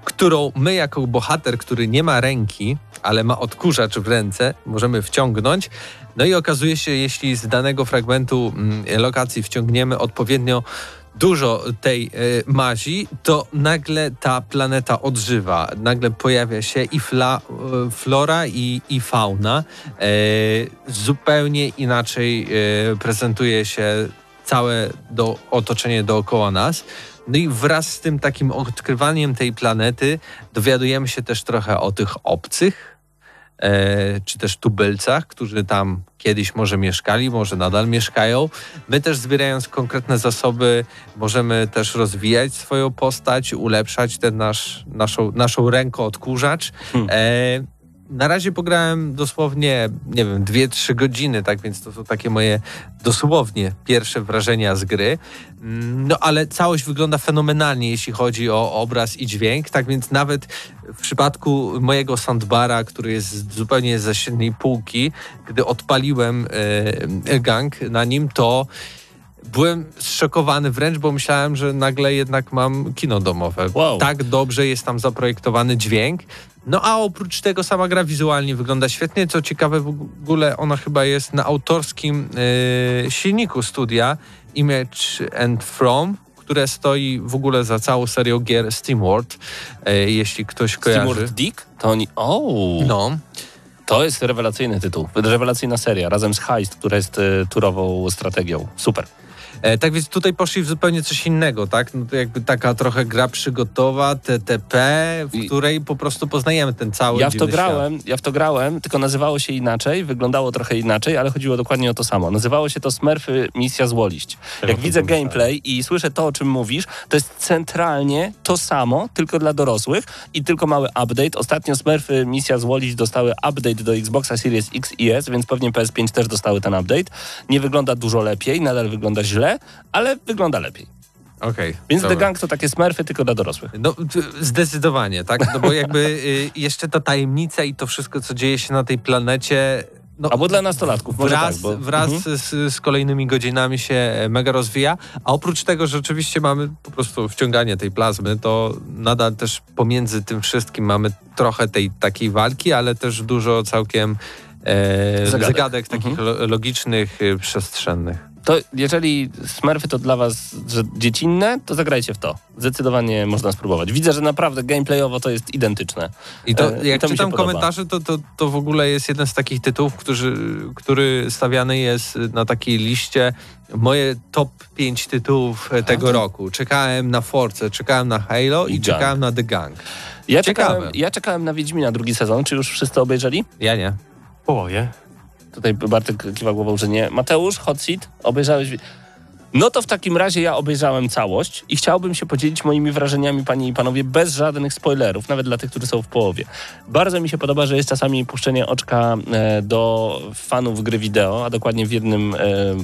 którą my jako bohater, który nie ma ręki, ale ma odkurzacz w ręce, możemy wciągnąć. No i okazuje się, jeśli z danego fragmentu mm, lokacji wciągniemy odpowiednio dużo tej y, mazi, to nagle ta planeta odżywa. Nagle pojawia się i fla, y, flora, i, i fauna. Y, zupełnie inaczej prezentuje się całe do, otoczenie dookoła nas. No i wraz z tym takim odkrywaniem tej planety dowiadujemy się też trochę o tych obcych, czy też tubylcach, którzy tam kiedyś może mieszkali, może nadal mieszkają. My też zbierając konkretne zasoby możemy też rozwijać swoją postać, ulepszać ten nasz, naszą, naszą rękę odkurzacz. Hmm. Na razie pograłem dosłownie, nie wiem, 2-3 godziny, tak więc to są takie moje dosłownie pierwsze wrażenia z gry. No ale całość wygląda fenomenalnie, jeśli chodzi o obraz i dźwięk, tak więc nawet w przypadku mojego soundbara, który jest zupełnie ze średniej półki, gdy odpaliłem e, gang na nim, to byłem zszokowany wręcz, bo myślałem, że nagle jednak mam kino domowe. Wow. Tak dobrze jest tam zaprojektowany dźwięk. No a oprócz tego sama gra wizualnie wygląda świetnie. Co ciekawe, w ogóle ona chyba jest na autorskim e, silniku studia Image and From, które stoi w ogóle za całą serią gier SteamWorld, e, jeśli ktoś kojarzy. Steamworld Dick? To oni... O, No, to jest rewelacyjny tytuł. Rewelacyjna seria, razem z Heist, która jest e, turową strategią. Super. E, tak więc tutaj poszli w zupełnie coś innego, tak? No to jakby taka trochę gra przygotowa, TTP, w I- której po prostu poznajemy ten cały Ja w to grałem, ja w to grałem, tylko nazywało się inaczej, wyglądało trochę inaczej, ale chodziło dokładnie o to samo. Nazywało się to Smurfy Misja Złoliść. Jak widzę gameplay i słyszę to, o czym mówisz, to jest centralnie to samo, tylko dla dorosłych i tylko mały update. Ostatnio Smurfy Misja Złoliść dostały update do Xboxa Series X i S, więc pewnie PS5 też dostały ten update. Nie wygląda dużo lepiej, nadal wygląda źle, ale wygląda lepiej. Okej. Więc dobra. The Gang to takie Smurfy tylko dla dorosłych. No, zdecydowanie, tak? No bo jakby y, jeszcze ta tajemnica i to wszystko, co dzieje się na tej planecie. No, Albo dla nastolatków, wraz, tak, bo... wraz Mhm. z, z kolejnymi godzinami się e, mega rozwija, a oprócz tego, że oczywiście mamy po prostu wciąganie tej plazmy, to nadal też pomiędzy tym wszystkim mamy trochę tej takiej walki, ale też dużo całkiem e, Zagadek. zagadek, takich lo, logicznych, y, przestrzennych. To jeżeli Smurfy to dla was że dziecinne, to zagrajcie w to. Zdecydowanie można spróbować. Widzę, że naprawdę gameplayowo to jest identyczne. I to, E, i jak to mi się czytam komentarze, to, to, to w ogóle jest jeden z takich tytułów, którzy, który stawiany jest na takiej liście moje top 5 tytułów e, tego to- roku. Czekałem na Force, czekałem na Halo i, I czekałem na The Gang. Ja Ciekawe. czekałem, ja czekałem na Wiedźmina drugi sezon. Czy już wszyscy obejrzeli? Ja nie. Połowie. Tutaj Bartek kiwa głową, że nie. Mateusz, Hot Seat, obejrzałeś... No to w takim razie ja obejrzałem całość i chciałbym się podzielić moimi wrażeniami, panie i panowie, bez żadnych spoilerów, nawet dla tych, którzy są w połowie. Bardzo mi się podoba, że jest czasami puszczenie oczka e, do fanów gry wideo, a dokładnie w jednym e,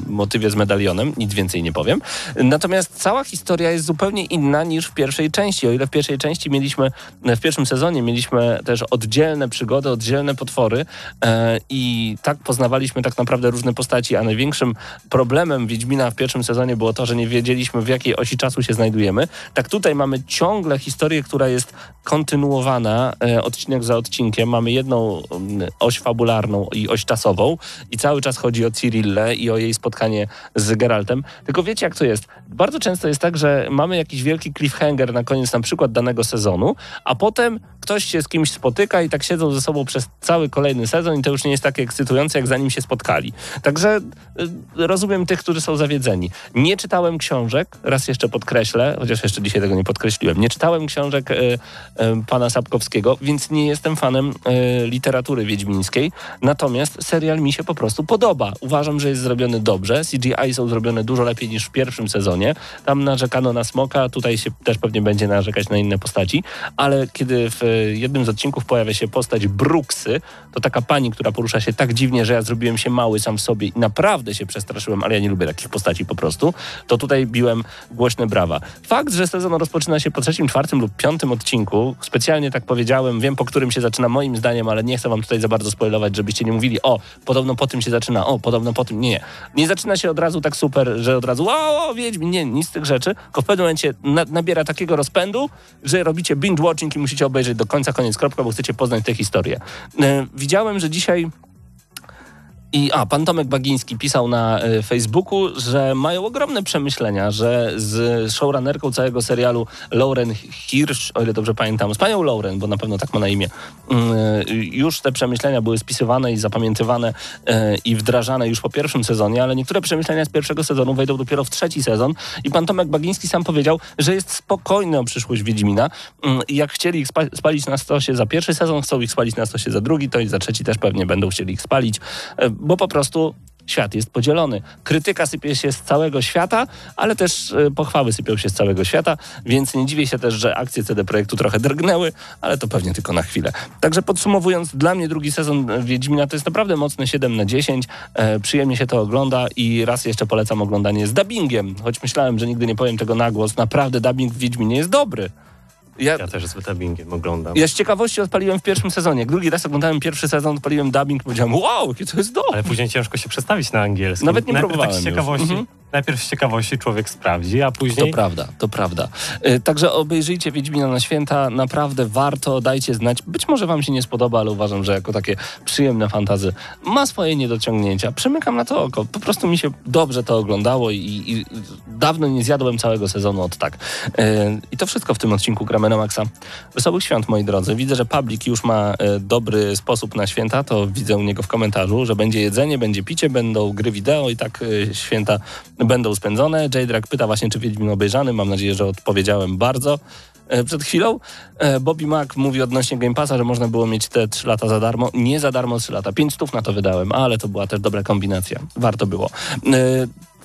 motywie z medalionem, nic więcej nie powiem. Natomiast cała historia jest zupełnie inna niż w pierwszej części. O ile w pierwszej części mieliśmy, w pierwszym sezonie mieliśmy też oddzielne przygody, oddzielne potwory e, i tak poznawaliśmy tak naprawdę różne postaci, a największym problemem Wiedźmina w pierwszym sezonie było to, że nie wiedzieliśmy w jakiej osi czasu się znajdujemy. Tak tutaj mamy ciągle historię, która jest kontynuowana e, odcinek za odcinkiem. Mamy jedną mm, oś fabularną i oś czasową i cały czas chodzi o Cyrillę i o jej spotkanie z Geraltem. Tylko wiecie jak to jest? Bardzo często jest tak, że mamy jakiś wielki cliffhanger na koniec na przykład danego sezonu, a potem ktoś się z kimś spotyka i tak siedzą ze sobą przez cały kolejny sezon i to już nie jest takie ekscytujące, jak zanim się spotkali. Także y, rozumiem tych, którzy są zawiedzeni. Nie czytałem książek, raz jeszcze podkreślę, chociaż jeszcze dzisiaj tego nie podkreśliłem, nie czytałem książek y, y, pana Sapkowskiego, więc nie jestem fanem y, literatury wiedźmińskiej, natomiast serial mi się po prostu podoba. Uważam, że jest zrobiony dobrze, CGI są zrobione dużo lepiej niż w pierwszym sezonie. Tam narzekano na Smoka, tutaj się też pewnie będzie narzekać na inne postaci, ale kiedy w jednym z odcinków pojawia się postać Brooksy, to taka pani, która porusza się tak dziwnie, że ja zrobiłem się mały sam w sobie i naprawdę się przestraszyłem, ale ja nie lubię takich postaci po prostu, to tutaj biłem głośne brawa. Fakt, że sezon rozpoczyna się po trzecim, czwartym lub piątym odcinku, specjalnie tak powiedziałem, wiem po którym się zaczyna moim zdaniem, ale nie chcę wam tutaj za bardzo spoilować, żebyście nie mówili, o, podobno po tym się zaczyna, o, podobno po tym, nie, nie. Nie zaczyna się od razu tak super, że od razu, o, o Wiedźmin, nie, nic z tych rzeczy, tylko w pewnym momencie na, nabiera takiego rozpędu, że robicie binge-watching i musicie obejrzeć do końca, koniec, kropka, bo chcecie poznać tę historię. E, widziałem, że dzisiaj i a, pan Tomek Bagiński pisał na y, Facebooku, że mają ogromne przemyślenia, że z showrunnerką całego serialu Lauren Hirsch, o ile dobrze pamiętam, z panią Lauren, bo na pewno tak ma na imię, y, już te przemyślenia były spisywane i zapamiętywane y, i wdrażane już po pierwszym sezonie, ale niektóre przemyślenia z pierwszego sezonu wejdą dopiero w trzeci sezon. I pan Tomek Bagiński sam powiedział, że jest spokojny o przyszłość Wiedźmina. Mm, jak chcieli ich spa spalić na stosie za pierwszy sezon, chcą ich spalić na stosie za drugi, to i za trzeci też pewnie będą chcieli ich spalić, bo po prostu świat jest podzielony. Krytyka sypie się z całego świata, ale też e, pochwały sypią się z całego świata, więc nie dziwię się też, że akcje CD Projektu trochę drgnęły, ale to pewnie tylko na chwilę. Także podsumowując, dla mnie drugi sezon Wiedźmina to jest naprawdę mocne 7 na 10. E, przyjemnie się to ogląda i raz jeszcze polecam oglądanie z dubbingiem, choć myślałem, że nigdy nie powiem tego na głos. Naprawdę dubbing w Wiedźminie jest dobry. Ja, Ja też z dubbingiem oglądam. ja z ciekawości odpaliłem w pierwszym sezonie. Jak drugi raz oglądałem pierwszy sezon, odpaliłem dubbing i powiedziałem, wow, jakie to jest dobre. Ale później ciężko się przestawić na angielski. Nawet nie najpierw próbowałem tak z ciekawości, Mhm. Najpierw z ciekawości człowiek sprawdzi, a To później... prawda, to prawda. Y, Także obejrzyjcie Wiedźmina na święta, naprawdę warto, dajcie znać. Być może wam się nie spodoba, ale uważam, że jako takie przyjemne fantazy ma swoje niedociągnięcia. Przymykam na to oko. Po prostu mi się dobrze to oglądało i, i dawno nie zjadłem całego sezonu od tak. Y, I to wszystko w tym odcinku Gramy Maxa. Wesołych świąt, moi drodzy. Widzę, że Public już ma y, dobry sposób na święta, to widzę u niego w komentarzu, że będzie jedzenie, będzie picie, będą gry wideo i tak święta będą spędzone. J-Drag pyta właśnie, czy Wiedźmin obejrzany. Mam nadzieję, że odpowiedziałem bardzo e, przed chwilą. E, Bobby Mac mówi odnośnie Game Passa, że można było mieć te 3 lata za darmo. Nie za darmo 3 lata. 5 stów na to wydałem, ale to była też dobra kombinacja. Warto było.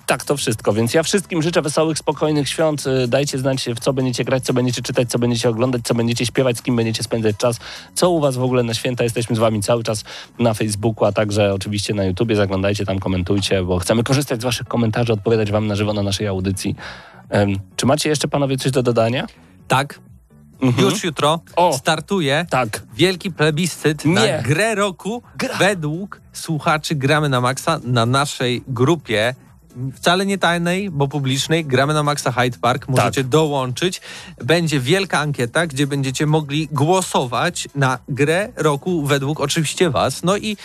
Tak, to wszystko. Więc ja wszystkim życzę wesołych, spokojnych świąt. Y, Dajcie znać, w co będziecie grać, co będziecie czytać, co będziecie oglądać, co będziecie śpiewać, z kim będziecie spędzać czas. Co u was w ogóle na święta? Jesteśmy z wami cały czas na Facebooku, a także oczywiście na YouTubie. Zaglądajcie tam, komentujcie, bo chcemy korzystać z waszych komentarzy, odpowiadać wam na żywo na naszej audycji. Em, czy macie jeszcze panowie coś do dodania? Tak, Mhm. już jutro O. startuje Tak. wielki plebiscyt Nie. na grę roku według słuchaczy Gramy na Maxa na naszej grupie. Wcale nie tajnej, bo publicznej. Gramy na Maxa Hyde Park. Możecie dołączyć. Będzie wielka ankieta, gdzie będziecie mogli głosować na grę roku według oczywiście Was. No i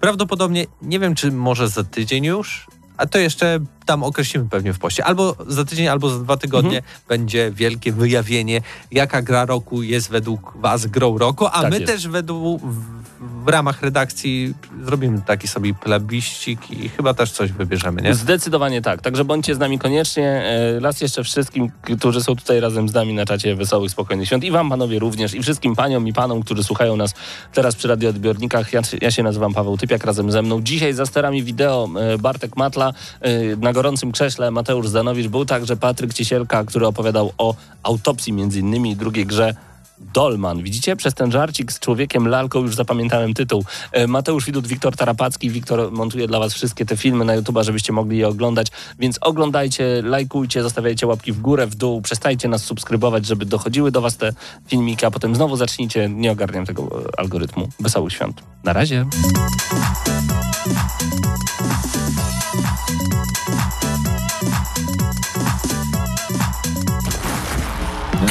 prawdopodobnie, nie wiem czy może za tydzień już, a to jeszcze tam określimy pewnie w poście. Albo za tydzień, albo za dwa tygodnie będzie wielkie wyjawienie, jaka gra roku jest według Was grą roku, a Tak my jest. też według, w, ramach redakcji zrobimy taki sobie plebiścik i chyba też coś wybierzemy, nie? Zdecydowanie tak. Także bądźcie z nami koniecznie. E, Raz jeszcze wszystkim, którzy są tutaj razem z nami na czacie Wesołych, Spokojnych Świąt. I wam, panowie, również. I wszystkim paniom i panom, którzy słuchają nas teraz przy radioodbiornikach. Ja, ja się nazywam Paweł Typiak razem ze mną. Dzisiaj za sterami wideo e, Bartek Matla, e, na gorącym krześle Mateusz Zanowicz. Był także Patryk Ciesielka, który opowiadał o autopsji między innymi drugiej grze Dolman. Widzicie? Przez ten żarcik z człowiekiem lalką już zapamiętałem tytuł. E, Mateusz Widut, Wiktor Tarapacki. Wiktor montuje dla was wszystkie te filmy na YouTube, żebyście mogli je oglądać. Więc oglądajcie, lajkujcie, zostawiajcie łapki w górę, w dół. Przestajcie nas subskrybować, żeby dochodziły do was te filmiki, a potem znowu zacznijcie. Nie ogarniam tego e, algorytmu. Wesołych świąt. Na razie.